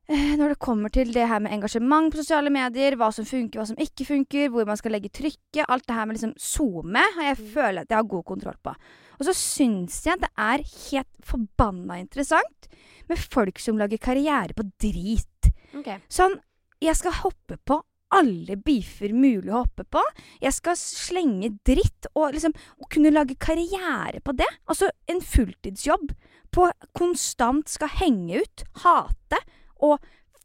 når det kommer til det her med engasjement på sosiale medier, hva som funker, hva som ikke funker, hvor man skal legge trykket, alt det her med liksom SoMe, har jeg Mhm. føler at jeg har god kontroll på. Og så syns jeg det er helt forbanna interessant med folk som lager karriere på drit. Okay. Sånn, jeg skal hoppe på alle beefer mulig å hoppe på. Jeg skal slenge dritt og liksom og kunne lage karriere på det. Altså en fulltidsjobb på konstant skal henge ut, hate og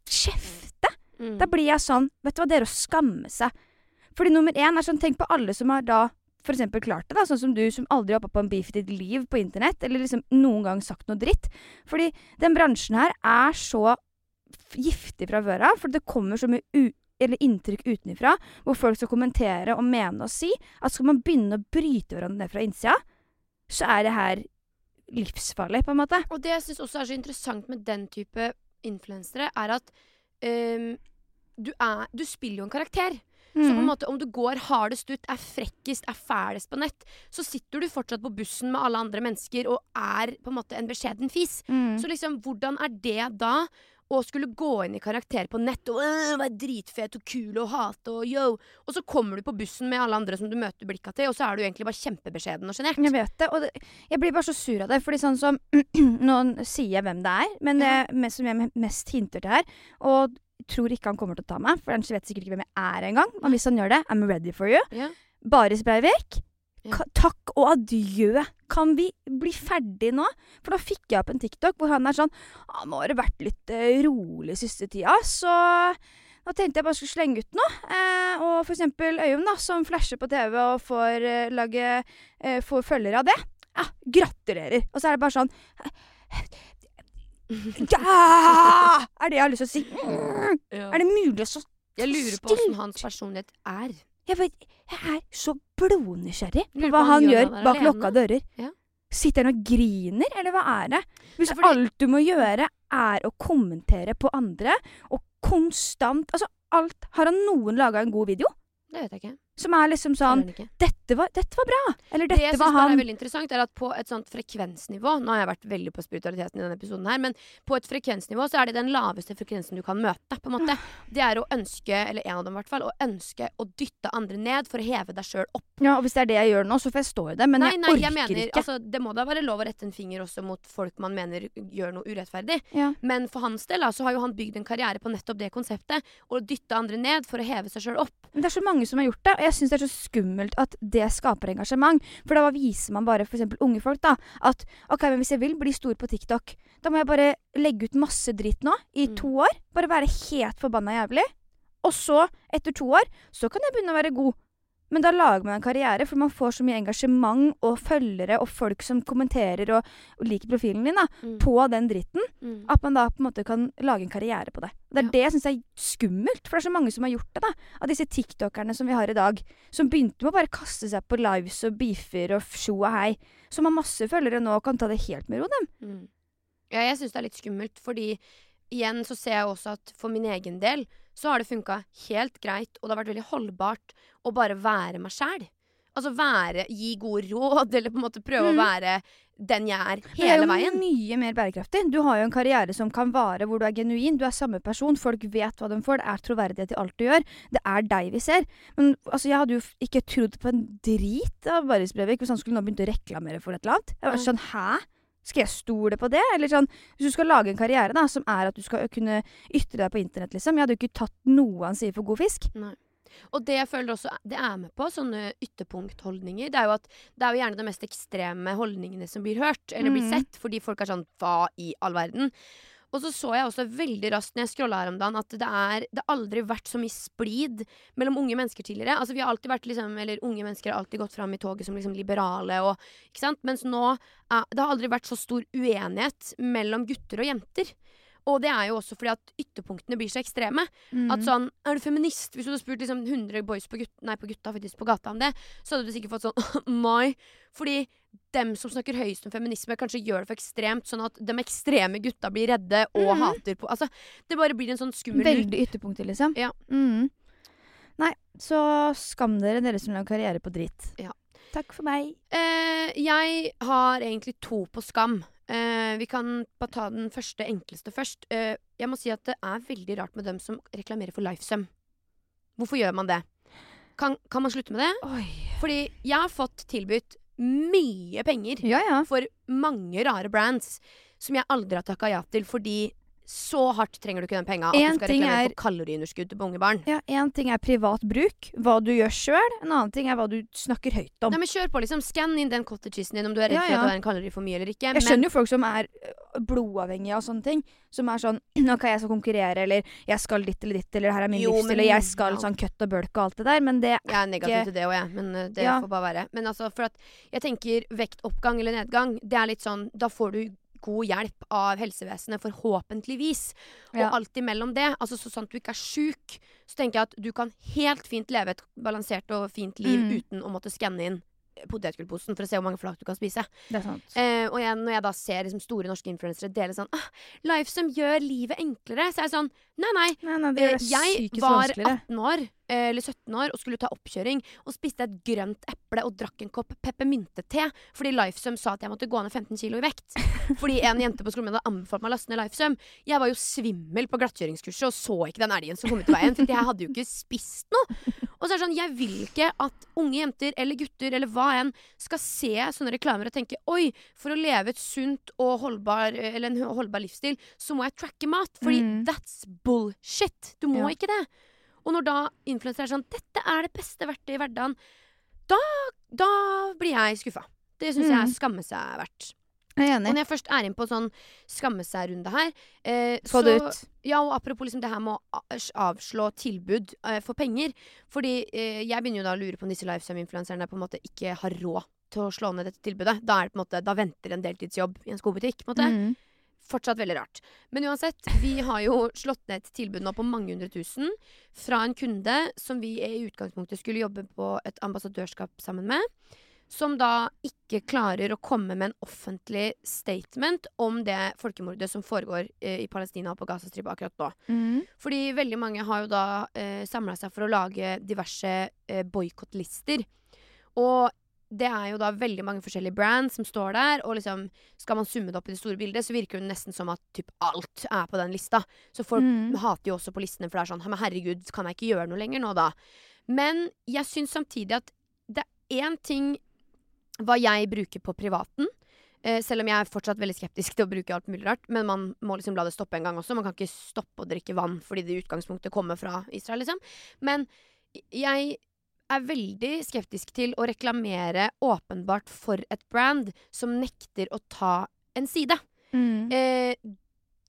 kjefte. Mm. Da blir jeg sånn, vet du hva, det er å skamme seg. Fordi nummer én er sånn, tenk på alle som har da eksempel klart det, da, sånn som du som aldri har hoppa på en beef i ditt liv på internett, eller liksom noen gang sagt noe dritt. Fordi den bransjen her er så giftig fra før av, for det kommer så mye inntrykk utenfra, hvor folk skal kommentere og mene og si, at skal man begynne å bryte hverandre ned fra innsida, så er det her livsfarlig, på en måte. Og det jeg syns også er så interessant med den type influensere, er at um, du, er, du spiller jo en karakter. Så på en Mm. måte om du går hardest ut, er frekkest, er fælest på nett, så sitter du fortsatt på bussen med alle andre mennesker og er på en måte en beskjeden fis. Mm. Så liksom, hvordan er det da? Å skulle gå inn i karakter på nett og være dritfet og kul og hate og yo. Og så kommer du på bussen med alle andre som du møter blikka til, og så er du egentlig bare kjempebeskjeden og sjenert. Jeg vet det, og det, jeg blir bare så sur av det. Fordi sånn som [clears throat] Nå sier jeg hvem det er, men det Ja. som jeg mest hinter til her. Og tror ikke han kommer til å ta meg, for han vet sikkert ikke hvem jeg er engang. Og hvis han gjør det, I'm ready for you. Ja. Baris Breivik. Ka- takk og adjø. Kan vi bli ferdig nå? For da fikk jeg opp en TikTok hvor han er sånn ah, 'Nå har det vært litt eh, rolig siste tida, så nå tenkte jeg bare skulle slenge ut noe. Eh, og for eksempel Øyunn, da, som flasher på TV og får eh, lage eh, Får følgere av det. Ja, gratulerer. Og så er det bare sånn Ja! [laughs] Er det jeg har lyst til å si. Ja. Er det mulig å så Jeg lurer på åssen hans personlighet er. Jeg vet, jeg er så blodnysgjerrig på hva han gjør bak alene. lukka dører. Ja. Sitter han og griner, eller hva er det? Hvis Ja, fordi- alt du må gjøre, er å kommentere på andre, og konstant Altså, alt Har han noen laga en god video? Det vet jeg ikke. Som er liksom sånn dette var, 'Dette var bra!' Eller Det 'dette jeg synes var han'. er veldig interessant, er at på et sånt frekvensnivå Nå har jeg vært veldig på spiritualiteten i denne episoden her, men på et frekvensnivå så er det den laveste frekvensen du kan møte, på en måte. Det er å ønske, eller en av dem i hvert fall, å ønske å dytte andre ned for å heve deg sjøl opp. Ja, og hvis det er det jeg gjør nå, så får jeg stå i det. Men nei, jeg nei, orker jeg mener, ikke. altså, det må da være lov å rette en finger også mot folk man mener gjør noe urettferdig. ja. Men for hans del da, så har jo han bygd en karriere på nettopp det konseptet. Å dytte andre ned for å heve seg sjøl opp. Men det er så mange som har gjort det, og jeg syns det er så skummelt at det skaper engasjement. For da viser man bare f.eks. unge folk da, at ok, men hvis jeg vil bli stor på TikTok, da må jeg bare legge ut masse dritt nå i Mm. to år. Bare være helt forbanna jævlig. Og så, etter to år, så kan jeg begynne å være god. Men da lager man en karriere, for man får så mye engasjement og følgere og folk som kommenterer og, og liker profilen din da, Mm. på den dritten. Mm. At man da på en måte kan lage en karriere på det. Og det er Ja. det jeg syns er skummelt, for det er så mange som har gjort det. da. Av disse tiktokerne som vi har i dag, som begynte med å bare kaste seg på lives og beefer og sjo og hei. Som har masse følgere nå og kan ta det helt med ro, dem. Mm. Ja, jeg syns det er litt skummelt, fordi igjen så ser jeg også at for min egen del så har det funka helt greit, og det har vært veldig holdbart å bare være meg sjæl. Altså være, gi gode råd, [laughs] eller på en måte prøve Mm. å være den jeg er hele veien. det er jo veien. mye mer bærekraftig. Du har jo en karriere som kan vare, hvor du er genuin. Du er samme person. Folk vet hva de får. Det er troverdighet i alt du gjør. Det er deg vi ser. Men altså, jeg hadde jo ikke trodd på en drit av Baris Brevik hvis han skulle nå begynt å reklamere for et eller annet. Jeg var sånn, hæ? Skal jeg stole på det? Eller sånn, Hvis du skal lage en karriere da, som er at du skal kunne ytre deg på internett, liksom. Jeg hadde jo ikke tatt noe han sier for god fisk. Og det jeg føler også det er med på, sånne ytterpunktholdninger, det er jo at det er jo gjerne de mest ekstreme holdningene som blir hørt, eller blir Mhm. sett, fordi folk er sånn Hva i all verden? Og så så jeg også veldig raskt når jeg scrolla her om dagen, at det er Det har aldri vært så mye splid mellom unge mennesker tidligere. Altså vi har alltid vært liksom Eller unge mennesker har alltid gått fram i toget som liksom liberale og Ikke sant? Mens nå Det har aldri vært så stor uenighet mellom gutter og jenter. Og det er jo også fordi at ytterpunktene blir så ekstreme. At Mm. sånn, er du feminist? Hvis du hadde spurt liksom 100 boys på, gutt, nei, på gutta faktisk på gata om det, så hadde du sikkert fått sånn [laughs] mai. Fordi dem som snakker høyest om feminisme, kanskje gjør det for ekstremt, sånn at de ekstreme gutta blir redde og mm. hater på Altså, det bare blir en sånn skummel. Veldig ytterpunkter, liksom. Ja. Mm. Nei, så skam dere, dere som lager karriere på dritt. Ja. Takk for meg. Eh, jeg har egentlig to på skam. Eh, vi kan bare ta den første, enkleste først. Eh, jeg må si at det er veldig rart med dem som reklamerer for Lifesum. Hvorfor gjør man det? Kan, kan man slutte med det? Oi. Fordi jeg har fått tilbudt mye penger Ja, ja. for mange rare brands som jeg aldri har takka ja til, fordi så hardt trenger du ikke den penga at En du skal reklamere er- for kaloriunderskudd på unge. Ja, Én ting er privat bruk, hva du gjør sjøl. En annen ting er hva du snakker høyt om. Nei, men Kjør på, liksom. Skann inn den cottagesen din om du er redd Ja, for at du har en kalori for mye eller ikke. Jeg skjønner jo folk som er blodavhengige av sånne ting. Som er sånn [clears throat] OK, jeg skal konkurrere, eller jeg skal ditt eller ditt, eller her er min livsstil, men- eller jeg skal ja. sånn køtt og bulk og alt det der, men det er ikke Jeg er negativ ikke- til det òg, jeg. Men uh, det Ja. får bare være. Men altså, for at jeg tenker vektoppgang eller nedgang, det er litt sånn Da får du god hjelp av helsevesenet, forhåpentligvis. Ja. Og alt imellom det, altså så sant du ikke er sjuk, så tenker jeg at du kan helt fint leve et balansert og fint liv Mm. uten å måtte skanne inn potetgullposen for å se hvor mange flak du kan spise. Det er sant. Eh, og jeg, når jeg da ser liksom, store norske influensere dele sånn ah, Life som gjør livet enklere, så er jeg sånn Nei, nei. Nei, nei, det Eh, det jeg var 18 år, eh, eller 17 år, og skulle ta oppkjøring, og spiste et grønt eple og drakk en kopp peppermyntete fordi Lifesum sa at jeg måtte gå ned 15 kilo i vekt. Fordi en jente på skolen hadde anbefalt meg å laste ned Lifesum. Jeg var jo svimmel på glattkjøringskurset og så ikke den elgen som kom ut i veien, for jeg hadde jo ikke spist noe. Og så er det sånn, jeg vil ikke at unge jenter eller gutter eller hva enn skal se sånne reklamer og tenke oi, for å leve et sunt og holdbar, eller en holdbar livsstil, så må jeg tracke mat. Fordi Mm. that's bullshit. Du må Ja. ikke det. Og når da influensere er sånn Dette er det beste verktøyet i hverdagen. Da, da blir jeg skuffa. Det syns jeg Mm. er skamme seg verdt. Jeg er Og når jeg først er inne på sånn skamme seg-runde her eh, Få så, det ut. Ja, og apropos liksom det her med å avslå tilbud eh, for penger. Fordi eh, jeg begynner jo da å lure på om disse lifestyle-influenserne på en måte ikke har råd til å slå ned dette tilbudet. Da, er det på en måte, da venter en deltidsjobb i en skobutikk. På en måte. Mm. Fortsatt veldig rart. Men uansett, vi har jo slått ned et tilbud nå på mange hundre tusen fra en kunde som vi i utgangspunktet skulle jobbe på et ambassadørskap sammen med. Som da ikke klarer å komme med en offentlig statement om det folkemordet som foregår eh, i Palestina og på Gazastripa akkurat nå. Mm. Fordi veldig mange har jo da eh, samla seg for å lage diverse eh, boikottlister. Og det er jo da veldig mange forskjellige brands som står der, og liksom skal man summe det opp i det store bildet, så virker det nesten som at typ alt er på den lista. Så folk Mm. hater jo også på listene, for det er sånn Men herregud, kan jeg ikke gjøre noe lenger nå, da? Men jeg syns samtidig at det er én ting hva jeg bruker på privaten. Eh, selv om jeg er fortsatt veldig skeptisk til å bruke alt mulig rart. Men man må liksom la det stoppe en gang også. Man kan ikke stoppe å drikke vann fordi det i utgangspunktet kommer fra Israel, liksom. Men jeg er veldig skeptisk til å reklamere åpenbart for et brand som nekter å ta en side. Mm. Eh,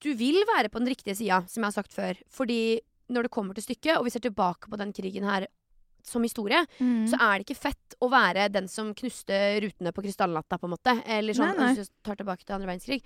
du vil være på den riktige sida, som jeg har sagt før. Fordi når det kommer til stykket, og vi ser tilbake på den krigen her som historie, Mm. så er det ikke fett å være den som knuste rutene på krystalnatta, på en måte. Eller sånn, Nei, nei. hvis du tar tilbake til andre verdenskrig.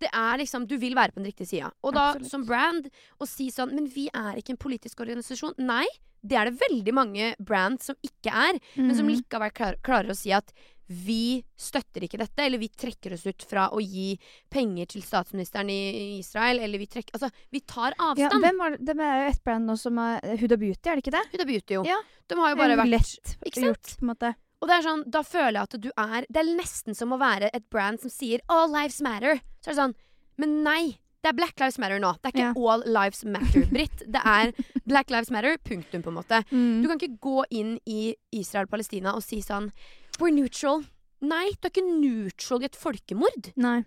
Det er liksom, Du vil være på den riktige sida. Og da, Absolutt. som brand, å si sånn Men vi er ikke en politisk organisasjon. Nei, det er det veldig mange brands som ikke er. Men som Mm. likevel klar, klarer å si at vi støtter ikke dette, eller vi trekker oss ut fra å gi penger til statsministeren i Israel, eller vi trekker Altså, vi tar ja, avstand. hvem var det? Det er jo et brand nå som er Huda Beauty, er det ikke det? Huda Beauty, jo. Ja. De har jo bare vært lett Ikke sant? gjort, på en måte. Og det er sånn, da føler jeg at du er Det er nesten som å være et brand som sier 'All lives matter'. Så er det sånn Men nei! Det er Black Lives Matter nå. Det er ikke Ja. All Lives Matter, Britt. Det er Black Lives Matter, punktum, på en måte. Mm. Du kan ikke gå inn i Israel-Palestina og si sånn We're neutral. Nei, du er ikke neutral i et folkemord. Nei.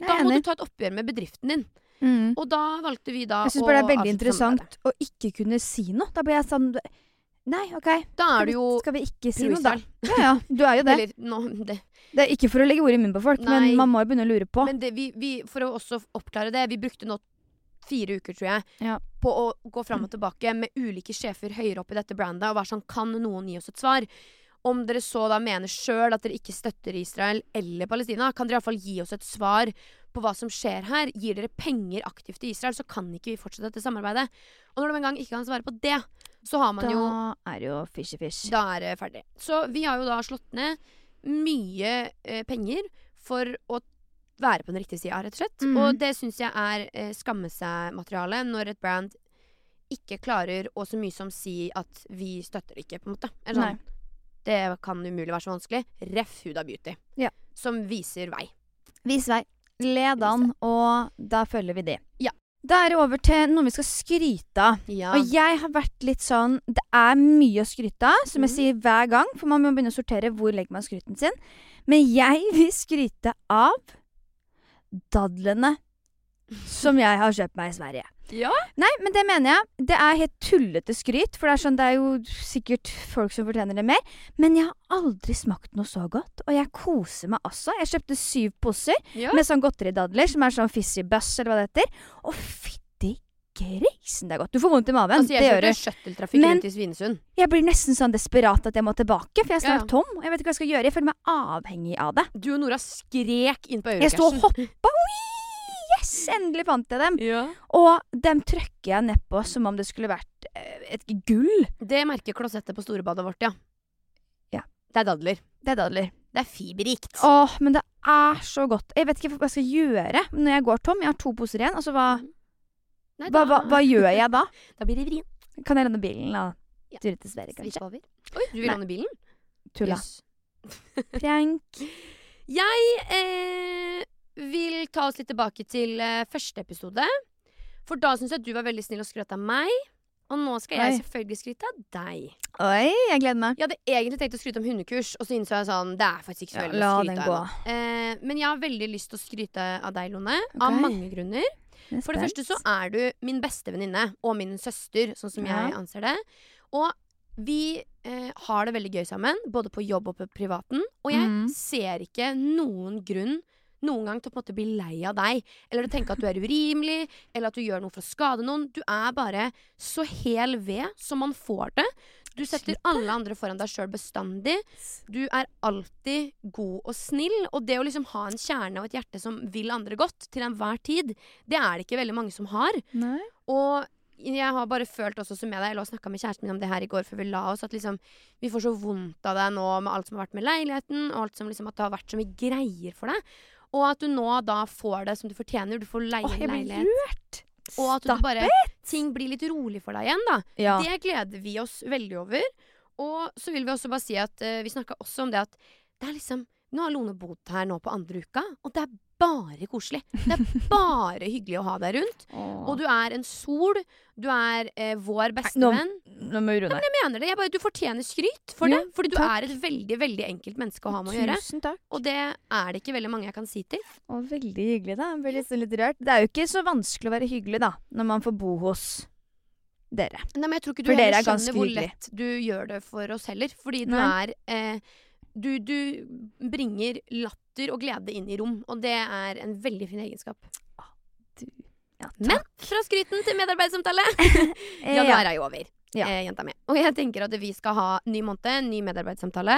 Jeg Da må enig. du ta et oppgjør med bedriften din. Mm. Og da valgte vi da Jeg syns bare det er veldig interessant å ikke kunne si noe. Da blir jeg sånn Nei, OK. Da er du jo skal vi ikke si noe, da? Ja ja, du er jo det. Eller no, det. Det er ikke for å legge ord i munnen på folk, Nei. men man må jo begynne å lure på. Men det, vi, vi, for å også oppklare det, vi brukte nå fire uker, tror jeg, Ja. på å gå fram og tilbake med ulike sjefer høyere opp i dette brandet og være sånn Kan noen gi oss et svar? Om dere så da mener sjøl at dere ikke støtter Israel eller Palestina, kan dere iallfall gi oss et svar på hva som skjer her. Gir dere penger aktivt til Israel, så kan ikke vi fortsette dette samarbeidet. Og når de en gang ikke kan svare på det, så har man Da jo er det jo fishy fish. Da er det ferdig. Så vi har jo da slått ned mye eh, penger for å være på den riktige sida, rett og slett. Mm. Og det syns jeg er eh, skamme seg-materiale når et brand ikke klarer å så mye som si at vi støtter det ikke, på en måte. Eller Nei. Det kan umulig være så vanskelig. Ref Huda Beauty. Ja. Som viser vei. Vis vei. Led an, og da følger vi det. Ja. Da er det over til noe vi skal skryte av. Ja. Og jeg har vært litt sånn Det er mye å skryte av, som jeg Mhm. sier hver gang, for man må begynne å sortere hvor legger man skryten sin. Men jeg [laughs] vil skryte av dadlene som jeg har kjøpt meg i Sverige. Ja. Nei, men det mener jeg. Det er helt tullete skryt, for det er sånn, det er jo sikkert folk som fortjener det mer. Men jeg har aldri smakt noe så godt, og jeg koser meg også. Jeg kjøpte syv poser ja. med sånn godteridadler, som er sånn fizzy buss, eller hva det heter. Og fytti grisen, det er godt. Du får vondt i maven. Altså, det gjør du. shuttletrafikk rundt i Svinesund. Jeg blir nesten sånn desperat at jeg må tilbake, for jeg er Ja, tom. Og jeg vet ikke hva jeg skal gjøre. Jeg føler meg avhengig av det. Du og Nora skrek inn på Jeg sto og Eurocashen. hoppa. Oi! Endelig fant jeg dem. Ja. Og dem trykker jeg nedpå som om det skulle vært eh, et gull. Det merker klosettet på storebadet vårt, ja. Ja. Det er dadler. Det er dadler. Det er fiberrikt. Åh, men det er så godt. Jeg vet ikke hva jeg skal gjøre når jeg går tom. Jeg har to poser igjen. Altså, hva, Nei, hva, hva, hva gjør jeg da? [laughs] Da blir det vrient. Kan jeg låne bilen da? Ja. ture til Sverige, kanskje? Oi, du vil låne bilen? Tulla. Yes. Prank. [laughs] Jeg eh, vil ta oss litt tilbake til uh, første episode. For da syns jeg du var veldig snill og skrøt av meg. Og nå skal jeg Oi. selvfølgelig skryte av deg. Oi, jeg gleder meg. Jeg hadde egentlig tenkt å skryte om hundekurs, og så innså jeg sånn Det er faktisk ikke så veldig ja, å skryte av. Eh, men jeg har veldig lyst til å skryte av deg, Lone. Okay. Av mange grunner. Er For det første så er du min beste venninne og min søster, sånn som jeg anser det. Og vi eh, har det veldig gøy sammen, både på jobb og på privaten. Og jeg mm. ser ikke noen grunn noen gang til å på en måte bli lei av deg, eller å tenke at du er urimelig, eller at du gjør noe for å skade noen. Du er bare så hel ved som man får det. Du setter alle andre foran deg sjøl bestandig. Du er alltid god og snill. Og det å liksom ha en kjerne og et hjerte som vil andre godt til enhver tid, det er det ikke veldig mange som har. Nei. Og jeg har bare følt også som med deg, jeg lå og snakka med kjæresten min om det her i går før vi la oss, at liksom vi får så vondt av deg nå med alt som har vært med leiligheten, og alt som liksom at det har vært så mye greier for deg. Og at du nå da får det som du fortjener. Du får leie en leilighet. Og at du bare Ting blir litt rolig for deg igjen, da. Ja. Det gleder vi oss veldig over. Og så vil vi også bare si at uh, vi snakka også om det at det er liksom Nå har Lone bodd her nå på andre uka, og det er bare koselig. Det er [laughs] bare hyggelig å ha deg rundt. Og du er en sol. Du er eh, vår nå- bestevenn. Nå må vi runde. Jeg mener det. Jeg bare, du fortjener skryt for Ja, det. Fordi du takk. er et veldig, veldig enkelt menneske å ha med å gjøre. Tusen takk. Og det er det ikke veldig mange jeg kan si til. Å, veldig hyggelig, da. Jeg ble litt, litt rørt. Det er jo ikke så vanskelig å være hyggelig, da, når man får bo hos dere. Nei, men jeg tror ikke du heller er ganske skjønner hvor lett du gjør det for oss heller. Fordi du Nei. er eh, du, du bringer latter og glede inn i rom, og det er en veldig fin egenskap. Ja, Men fra skryten til medarbeidersamtale! [laughs] ja, Januar er jo over, Ja. eh, jenta mi. Og jeg tenker at vi skal ha ny måned, ny medarbeidssamtale.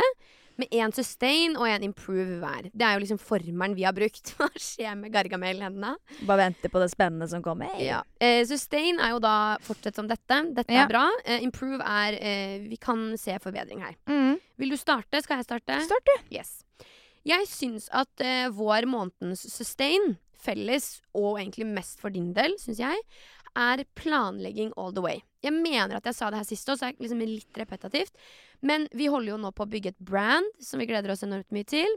Med én sustain og én improve hver. Det er jo liksom formelen vi har brukt. [laughs] Hva skjer med Gargamel-hendene? Bare vente på det spennende som kommer. Ja. Eh, sustain er jo da fortsett som dette. Dette Ja. er bra. Eh, improve er eh, Vi kan se forbedring her. Mm. Vil du starte? Skal jeg starte? Start, du. Yes. Jeg syns at eh, vår månedens sustain, felles og egentlig mest for din del, syns jeg, er planlegging all the way. Jeg mener at jeg sa det her sist òg, så er det liksom litt repetitivt. Men vi holder jo nå på å bygge et brand som vi gleder oss enormt mye til.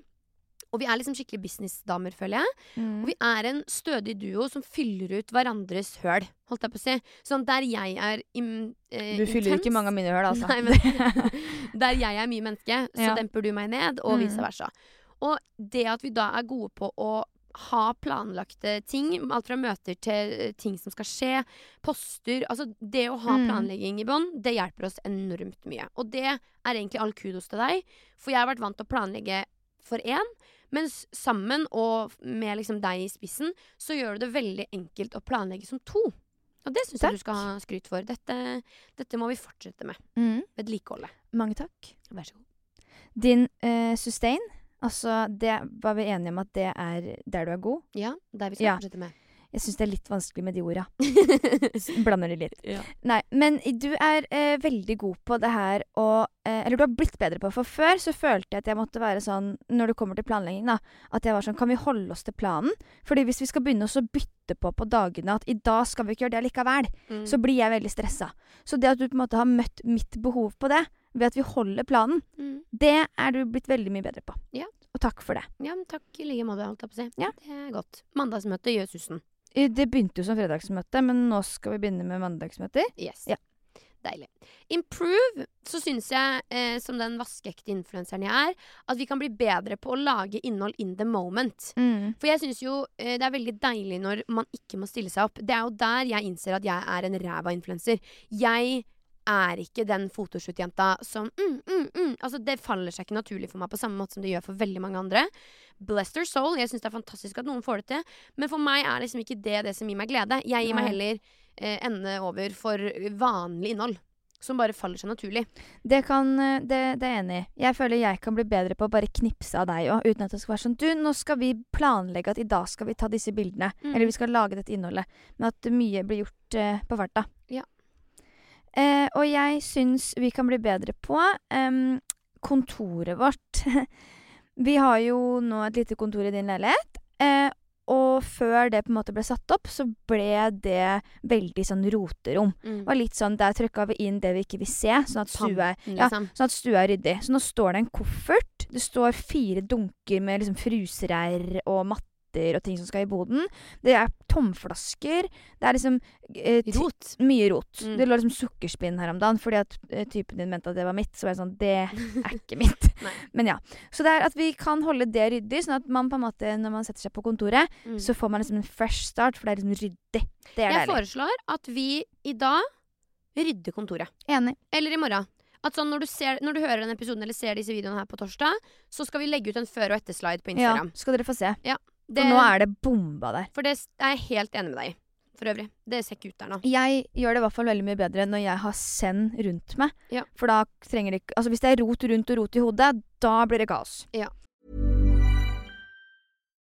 Og vi er liksom skikkelig businessdamer, føler jeg. Mm. Og vi er en stødig duo som fyller ut hverandres høl, holdt jeg på å si. Sånn der jeg er im, eh, Du fyller intens, ikke mange av mine høl, altså. Nei, men [laughs] der jeg er mye menneske, så Ja. demper du meg ned, og Mm. vice versa. Og det at vi da er gode på å ha planlagte ting, alt fra møter til eh, ting som skal skje, poster Altså det å ha Mm. planlegging i bånn, det hjelper oss enormt mye. Og det er egentlig all kudos til deg, for jeg har vært vant til å planlegge for én. Mens sammen, og med liksom deg i spissen, så gjør du det veldig enkelt å planlegge som to. Og det syns jeg du skal ha skryt for. Dette, dette må vi fortsette med. Mm. Vedlikeholdet. Mange takk. Vær så god. Din uh, sustain, altså det var vi enige om at det er der du er god. Ja, der vi skal Ja. fortsette med. Jeg syns det er litt vanskelig med de orda. [laughs] Blander de litt. Ja. Nei, men du er eh, veldig god på det her og eh, Eller du har blitt bedre på det. For før så følte jeg at jeg måtte være sånn Når det kommer til planlegging, da. At jeg var sånn Kan vi holde oss til planen? Fordi hvis vi skal begynne å bytte på på dagene at i dag skal vi ikke gjøre det likevel, Mm. så blir jeg veldig stressa. Så det at du på en måte har møtt mitt behov på det, ved at vi holder planen, mm. det er du blitt veldig mye bedre på. Ja. Og takk for det. Ja, men takk i like måte, holdt jeg på å si. Ja. Det er godt. Mandagsmøte gjør susen. Det begynte jo som fredagsmøte, men nå skal vi begynne med mandagsmøter. Yes. Ja. Deilig. Improve, så syns jeg, eh, som den vaskeekte influenseren jeg er, at vi kan bli bedre på å lage innhold in the moment. Mm. For jeg syns jo eh, det er veldig deilig når man ikke må stille seg opp. Det er jo der jeg innser at jeg er en ræva influenser. Jeg er ikke den fotoshoot-jenta som mm, mm, mm. Altså, det faller seg ikke naturlig for meg på samme måte som det gjør for veldig mange andre. Bless their soul. Jeg syns det er fantastisk at noen får det til. Men for meg er liksom ikke det det som gir meg glede. Jeg gir meg heller eh, ende over for vanlig innhold. Som bare faller seg naturlig. Det kan eh, det, det er jeg enig i. Jeg føler jeg kan bli bedre på å bare knipse av deg òg, uten at det skal være sånn Du, nå skal vi planlegge at i dag skal vi ta disse bildene. Mm. Eller vi skal lage dette innholdet. Men at mye blir gjort eh, på farta. Ja. Eh, og jeg syns vi kan bli bedre på kontoret vårt. [laughs] vi har jo nå et lite kontor i din leilighet. Eh, og før det på en måte ble satt opp, så ble det veldig sånn roterom. Mm. Det var litt sånn, Der trykka vi inn det vi ikke vil se, sånn at stua ja, liksom. Sånn at stua er ryddig. Så nå står det en koffert. Det står fire dunker med liksom frusereir og matter og ting som skal i boden. Det er tomflasker. Det er liksom eh, Rot. Mye rot. Mm. Det lå liksom sukkerspinn her om dagen fordi at eh, typen din mente at det var mitt. Så var jeg sånn Det er ikke [laughs] mitt. Men ja. Så det er at vi kan holde det ryddig, sånn at man på en måte, når man setter seg på kontoret, Mm. så får man liksom en fresh start, for det er liksom ryddig. Det er Jeg deilig. foreslår at vi i dag rydder kontoret. Enig. Eller i morgen. At sånn når du, ser, når du hører denne episoden eller ser disse videoene her på torsdag, så skal vi legge ut en før- og etterslide på Instagram. Ja, skal dere få se. Det, For nå er det bomba der. for det er jeg helt enig med deg i. For øvrig. Det ser ikke ut der nå. Jeg gjør det i hvert fall veldig mye bedre når jeg har send rundt meg. Ja. For da trenger det ikke Altså hvis det er rot rundt og rot i hodet, da blir det kaos.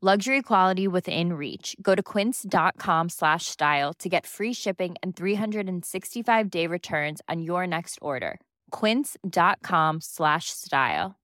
Luxury quality within reach. Go to quince.com slash style to get free shipping and 365 day returns on your next order. Quince.com slash style.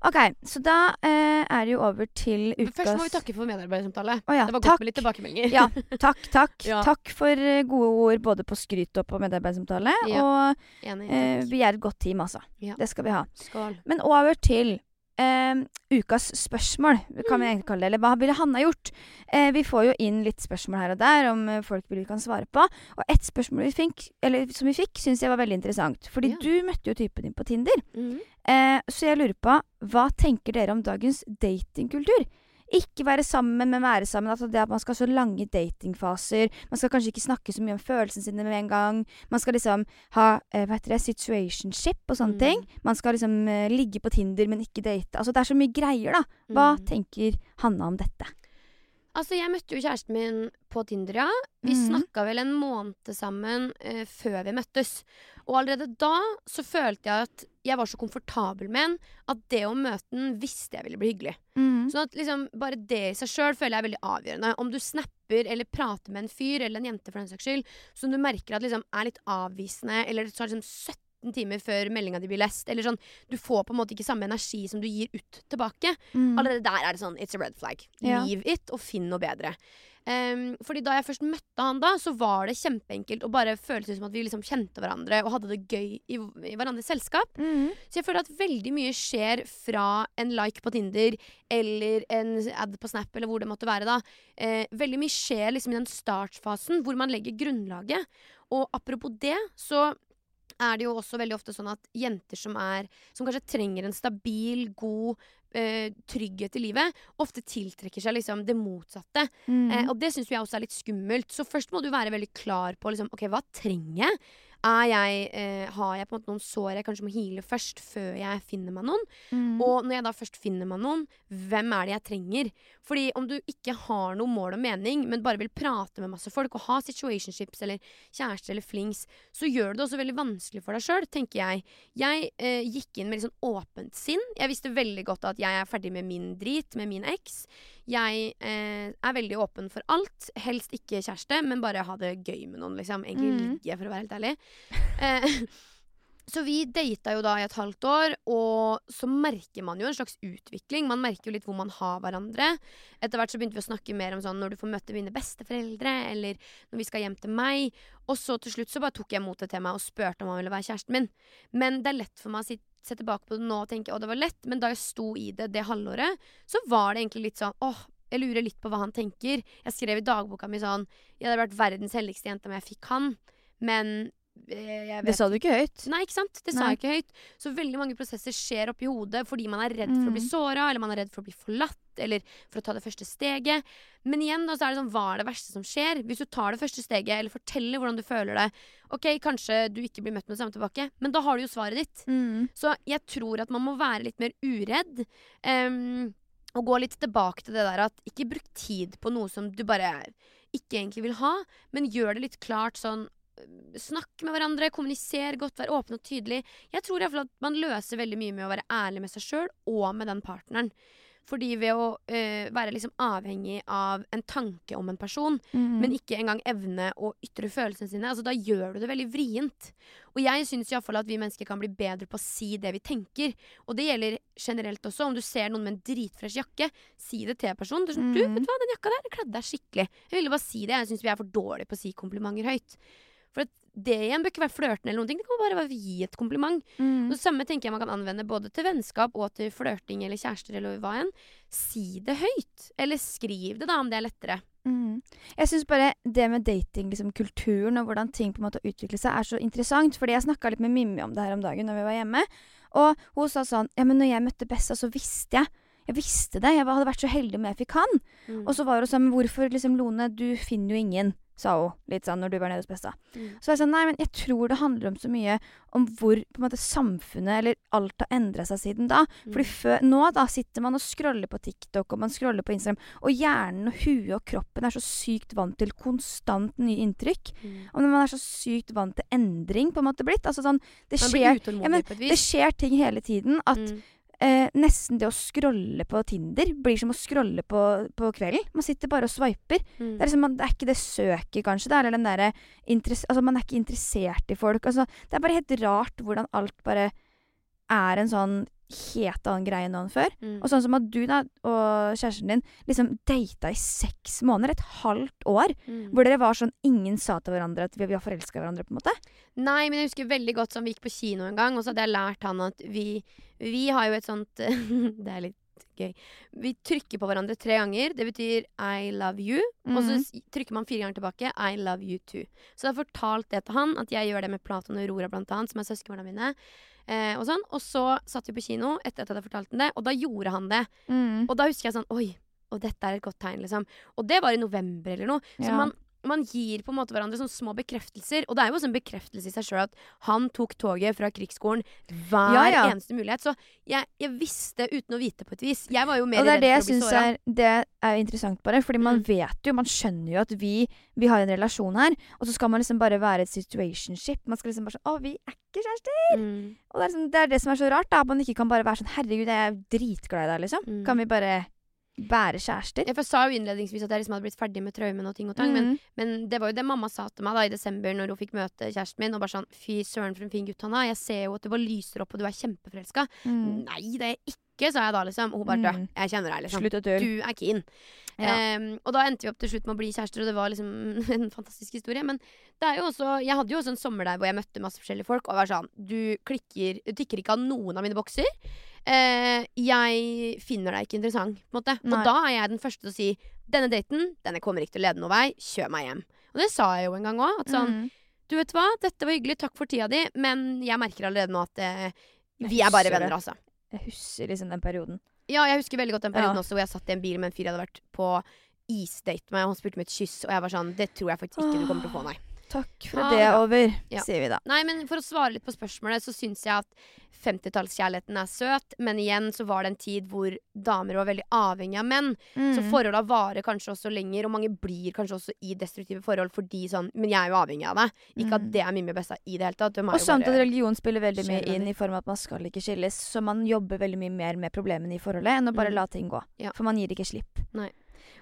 Ok, så da eh, er det jo over til ukas Først må vi takke for medarbeidersamtale. Oh, ja, det var takk. godt med litt tilbakemeldinger. Ja, [laughs] takk, takk. Ja. Takk for eh, gode ord både på skryt og på medarbeidersamtale. Ja. Og Enig. eh, vi er et godt team, altså. Ja. Det skal vi ha. Skål. Men over til eh, ukas spørsmål, kan vi egentlig kalle det. Eller hva ville Hanna gjort? Eh, vi får jo inn litt spørsmål her og der om eh, folk vi kan svare på. Og ett spørsmål vi fikk, eller, som vi fikk, syns jeg var veldig interessant. Fordi Ja. du møtte jo typen din på Tinder. Mm. Eh, så jeg lurer på, hva tenker dere om dagens datingkultur? Ikke være sammen, men være sammen. Altså det at Man skal ha så lange datingfaser. Man skal kanskje ikke snakke så mye om følelsene sine med en gang. Man skal liksom ha eh, hva heter det, situationship og sånne Mm. ting. Man skal liksom eh, ligge på Tinder, men ikke date. Altså Det er så mye greier, da. Hva Mm. tenker Hanna om dette? Altså, jeg møtte jo kjæresten min på Tinder, ja. Vi mm. snakka vel en måned sammen eh, før vi møttes. Og allerede da så følte jeg at jeg var så komfortabel med den at det å møte den visste jeg ville bli hyggelig. Sånn at liksom, bare det i seg sjøl føler jeg er veldig avgjørende. Om du snapper eller prater med en fyr eller en jente for den saks skyld, som du merker at liksom er litt avvisende, eller tar liksom 17 timer før meldinga di blir lest, eller sånn Du får på en måte ikke samme energi som du gir ut tilbake. Mm. Allerede der er det sånn it's a red flag. Ja. Leave it, og finn noe bedre. Ehm, fordi da jeg først møtte han da, så var det kjempeenkelt og bare føltes som at vi liksom kjente hverandre og hadde det gøy i, i hverandres selskap. Mm. Så jeg føler at veldig mye skjer fra en like på Tinder eller en ad på Snap eller hvor det måtte være da. Uh, veldig mye skjer liksom i den startfasen hvor man legger grunnlaget. Og apropos det, så er det jo også veldig ofte sånn at jenter som er Som kanskje trenger en stabil, god eh, trygghet i livet, ofte tiltrekker seg liksom det motsatte. Mm. Eh, og det syns jeg også er litt skummelt. Så først må du være veldig klar på liksom, ok, hva trenger jeg? Jeg eh, har jeg på en måte noen sår jeg kanskje må heale først, før jeg finner meg noen? Mm. Og når jeg da først finner meg noen, hvem er det jeg trenger? Fordi om du ikke har noe mål og mening, men bare vil prate med masse folk og ha situationships eller kjæreste eller flings, så gjør du det også veldig vanskelig for deg sjøl, tenker jeg. Jeg eh, gikk inn med litt sånn åpent sinn. Jeg visste veldig godt at jeg er ferdig med min drit, med min eks. Jeg eh, er veldig åpen for alt. Helst ikke kjæreste, men bare ha det gøy med noen, liksom. Egentlig mm. ligge, for å være helt ærlig. Eh, [laughs] så vi data jo da i et halvt år, og så merker man jo en slags utvikling. Man merker jo litt hvor man har hverandre. Etter hvert så begynte vi å snakke mer om sånn når du får møte mine besteforeldre, eller når vi skal hjem til meg. Og så til slutt så bare tok jeg motet til meg og spurte om han ville være kjæresten min. Men det er lett for meg å si, se tilbake på det nå og tenke å det var lett, men da jeg sto i det det halvåret, så var det egentlig litt sånn åh, jeg lurer litt på hva han tenker. Jeg skrev i dagboka mi sånn Jeg hadde vært verdens heldigste jente om jeg fikk han, men Det sa du ikke høyt. Nei, ikke sant? Det sa jeg ikke høyt. Så veldig mange prosesser skjer oppi hodet fordi man er redd for å bli Mm. såra, eller man er redd for å bli forlatt, eller for å ta det første steget. Men igjen, da, så er det sånn, hva er det verste som skjer? Hvis du tar det første steget, eller forteller hvordan du føler det, ok, kanskje du ikke blir møtt med det samme tilbake, men da har du jo svaret ditt. Mm. Så jeg tror at man må være litt mer uredd. Um, og gå litt tilbake til det der at ikke bruk tid på noe som du bare ikke egentlig vil ha, men gjør det litt klart sånn Snakk med hverandre, kommuniser godt, vær åpen og tydelig. Jeg tror i hvert fall at man løser veldig mye med å være ærlig med seg sjøl og med den partneren. Fordi ved å eh, være liksom avhengig av en tanke om en person, Mm. men ikke engang evne å ytre følelsene sine, altså da gjør du det veldig vrient. Og jeg syns iallfall at vi mennesker kan bli bedre på å si det vi tenker. Og det gjelder generelt også. Om du ser noen med en dritfresh jakke, si det til personen. Du, er sånn, du Mm. vet du hva, den jakka der kledde deg skikkelig. Jeg ville bare si det. Jeg syns vi er for dårlige på å si komplimenter høyt. For det igjen bør ikke være flørtende eller noen ting. Det kan bare være å gi et kompliment. Mm. Det samme tenker jeg man kan anvende både til vennskap og til flørting eller kjærester eller hva enn. Si det høyt. Eller skriv det, da, om det er lettere. Mm. Jeg syns bare det med dating, liksom, kulturen og hvordan ting på en måte utvikler seg, er så interessant. Fordi jeg snakka litt med Mimmi om det her om dagen når vi var hjemme. Og hun sa sånn Ja, men når jeg møtte Bessa, så visste jeg. Jeg visste det. Jeg hadde vært så heldig om jeg fikk han. Mm. Og så var hun sånn hvorfor, liksom, Lone? Du finner jo ingen, sa hun litt sånn når du var nede hos Bessa. Mm. Så var jeg sånn Nei, men jeg tror det handler om så mye om hvor på en måte samfunnet eller alt har endra seg siden da. Fordi Mm. før, nå da sitter man og scroller på TikTok og man scroller på Instagram, og hjernen og huet og kroppen er så sykt vant til konstant nye inntrykk. Mm. Og når man er så sykt vant til endring, på en måte blitt altså sånn, det, skjer, ja, men det skjer ting hele tiden. At Mm. Eh, nesten det å scrolle på Tinder blir som å scrolle på, på kvelden. Man sitter bare og sveiper. Mm. Det liksom, det er ikke det søket, kanskje. Det er, eller den der altså, Man er ikke interessert i folk. Altså, det er bare helt rart hvordan alt bare er en sånn helt annen greie nå enn før. Mm. Og sånn som at du da, og kjæresten din liksom data i seks måneder, et halvt år, Mm. hvor dere var sånn Ingen sa til hverandre at vi var forelska i hverandre, på en måte. Nei, men jeg husker veldig godt sånn vi gikk på kino en gang, og så hadde jeg lært han at vi Vi har jo et sånt [laughs] Det er litt gøy. Vi trykker på hverandre tre ganger. Det betyr I love you. Og så Mhm. trykker man fire ganger tilbake I love you too. Så jeg har fortalt det til han, at jeg gjør det med Platon og Aurora blant annet, som er søskenbarna mine. Eh, og sånn. Og så satt vi på kino etter at jeg hadde fortalt ham det, og da gjorde han det. Og da husker jeg sånn Oi, og dette er et godt tegn, liksom. Og det var i november eller noe. Så Ja. man, man gir på en måte hverandre sånne små bekreftelser. Og det er jo også en bekreftelse i seg sjøl at han tok toget fra krigsskolen hver Ja, ja. eneste mulighet. Så jeg, jeg visste uten å vite på et vis. Jeg var jo mer Og det er det jeg syns er, det er interessant, bare. Fordi man Mm. vet jo, man skjønner jo at vi, vi har en relasjon her. Og så skal man liksom bare være et situationship. Man skal liksom bare sånn Å, vi er ikke kjærester! Mm. Og det er, liksom, det er det som er så rart, da. At man ikke kan bare være sånn Herregud, jeg er dritglad i deg, liksom. Mm. Kan vi bare være kjærester? Jeg sa jo innledningsvis at jeg liksom hadde blitt ferdig med traumene og ting og tang. Men, Mm. men det var jo det mamma sa til meg da i desember når hun fikk møte kjæresten min. Og bare sånn Fy søren, for en fin gutt han er. Jeg ser jo at du bare lyser opp, og du er kjempeforelska. Mm. Nei, det er jeg ikke, sa jeg da, liksom. Og hun bare Mm. Jeg kjenner deg, liksom. Slutt å tulle. Du er keen. Ja. Um, og da endte vi opp til slutt med å bli kjærester, og det var liksom [laughs] en fantastisk historie. Men det er jo også Jeg hadde jo også en sommer der hvor jeg møtte masse forskjellige folk, og var sånn Du klikker Du tikker ikke av noen av mine bokser. Uh, jeg finner deg ikke interessant, på en måte. Nei. Og da er jeg den første til å si denne daten denne kommer ikke til å lede noen vei. Kjør meg hjem. Og det sa jeg jo en gang òg. At sånn Mm. Du vet hva, dette var hyggelig, takk for tida di, men jeg merker allerede nå at eh, vi er bare venner, altså. Jeg husker liksom den perioden. Ja, jeg husker veldig godt den perioden Ja. også hvor jeg satt i en bil med en fyr jeg hadde vært på isdate med, og han spurte om et kyss, og jeg var sånn Det tror jeg faktisk ikke du kommer til å få, nei. Takk for ah, det er over, Ja. sier vi da. Nei, men for å svare litt på spørsmålet, så syns jeg at 50-tallskjærligheten er søt, men igjen så var det en tid hvor damer var veldig avhengig av menn. Så Mm. forholda varer kanskje også lenger, og mange blir kanskje også i destruktive forhold fordi sånn Men jeg er jo avhengig av deg. Ikke at Mm. det er Mimmi besta i det hele tatt. Og jo at religion spiller veldig mye inn i form av at man skal ikke skilles. Så man jobber veldig mye mer med problemene i forholdet enn å bare Mm. la ting gå. Ja. For man gir ikke slipp.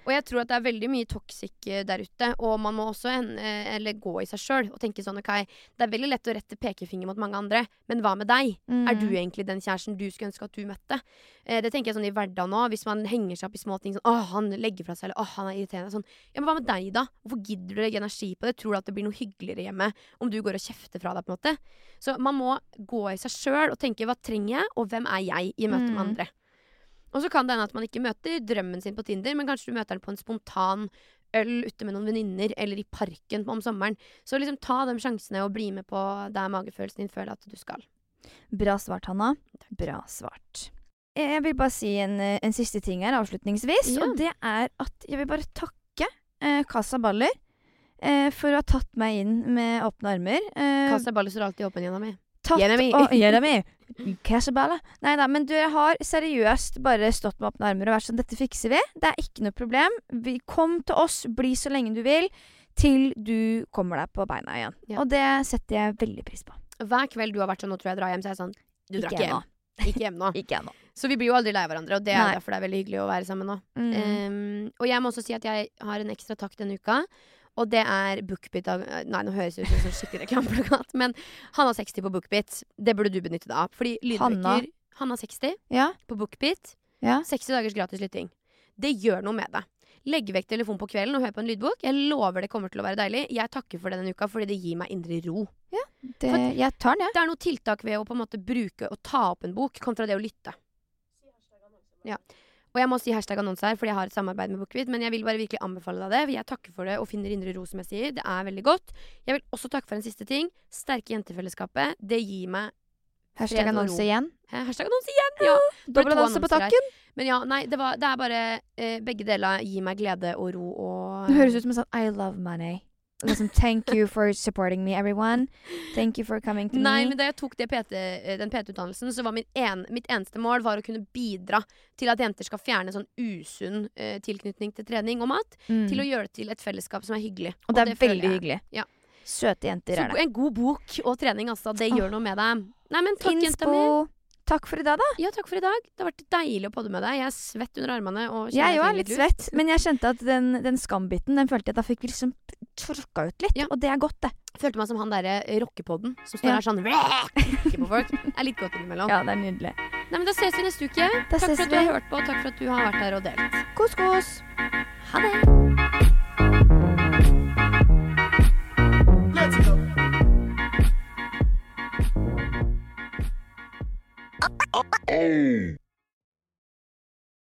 Og jeg tror at det er veldig mye toxic eh, der ute, og man må også en, eh, eller gå i seg sjøl og tenke sånn OK, det er veldig lett å rette pekefinger mot mange andre, men hva med deg? Er du Mm. egentlig den kjæresten du skulle ønske at du møtte? Eh, det tenker jeg sånn i hverdagen òg, hvis man henger seg opp i små ting sånn Å, han legger fra seg, eller å, han er irriterende. Sånn. Ja, men hva med deg, da? Hvorfor gidder du å legge energi på det? Tror du at det blir noe hyggeligere hjemme om du går og kjefter fra deg, på en måte? Så man må gå i seg sjøl og tenke hva trenger jeg, og hvem er jeg i møte med Mm. Og så kan det hende at man ikke møter drømmen sin på Tinder, men kanskje du møter den på en spontan øl ute med noen venninner, eller i parken om sommeren. Så liksom ta de sjansene og bli med på der magefølelsen din føler at du skal. Bra svart, Hanna. Bra svart. Jeg vil bare si en, eh, en siste ting her avslutningsvis. Ja. Og det er at jeg vil bare takke eh, Casa Baller eh, for å ha tatt meg inn med åpne armer. Eh, Kassa baller står alltid åpen gjennom meg. Tatt Jeremy. Å, Jeremy. Nei da, men dere har seriøst bare stått med åpne armer og vært sånn Dette fikser vi. Det er ikke noe problem. Vi, kom til oss, bli så lenge du vil, til du kommer deg på beina igjen. Ja. Og det setter jeg veldig pris på. Hver kveld du har vært sånn 'nå tror jeg drar hjem', så er jeg sånn Du drar Ikke ikke hjem. Ikke hjem nå. [laughs] Ikke ennå. Så vi blir jo aldri lei av hverandre, og det er Nei. derfor det er veldig hyggelig å være sammen nå. Mm. Um, og jeg må også si at jeg har en ekstra takk denne uka. Og det er Bookbit av Nei, nå høres det ut som en sånn skikkelig reklameplakat, men Hanna 60 på Bookbit. Det burde du benytte deg av. Fordi lydbøker Hanna? Hanna 60 ja. på Bookbit. Ja. 60 dagers gratis lytting. Det gjør noe med deg. Legg vekk telefonen på kvelden og hør på en lydbok. Jeg lover det kommer til å være deilig. Jeg takker for det denne uka fordi det gir meg indre ro. Det, jeg tar den, jeg. Det er noe tiltak ved å på en måte bruke og ta opp en bok kontra det å lytte. Ja. Og jeg må si hashtag annonse her, fordi jeg har et samarbeid med Bookbit. Men jeg vil bare virkelig anbefale deg det. Jeg takker for det og finner indre ro, som jeg sier. Det er veldig godt. Jeg vil også takke for en siste ting. Sterke jentefellesskapet. Det gir meg Hashtag annonse igjen. Hashtag annonse igjen! Ja. Dobbel to annonse på takken. her. Men ja, nei, det, var, det er bare eh, Begge deler gir meg glede og ro og Det høres ut som en sånn I love money. Liksom, thank you for supporting me, everyone. Thank you for coming to Nei, me. men da jeg tok det PT, eh, den PT-utdannelsen, så var min en, mitt eneste mål var å kunne bidra til at jenter skal fjerne sånn usunn uh, tilknytning til trening og mat, Mm. til å gjøre det til et fellesskap som er hyggelig. Og det er det veldig jeg. hyggelig. Ja. Søte jenter Så er det. en god bok og trening, altså. Det gjør noe med deg. Nei, men takk, jenta mi. Takk for i dag, da. Ja, takk for i dag. Det har vært deilig å podde med deg. Jeg er svett under armene. Og Jeg òg er litt svett, men jeg kjente at den, den skambiten Den følte jeg da fikk vi liksom tråkka ut litt. Ja. Og det er godt, det. Følte meg som han derre rockepodden som står Ja. her sånn rocker på folk. Det er litt godt innimellom. [laughs] Ja, det er nydelig. Nei, men Da ses vi neste uke. Da takk for at du har hørt på, og takk for at du har vært her og delt. Kos, kos. Ha det! Oh!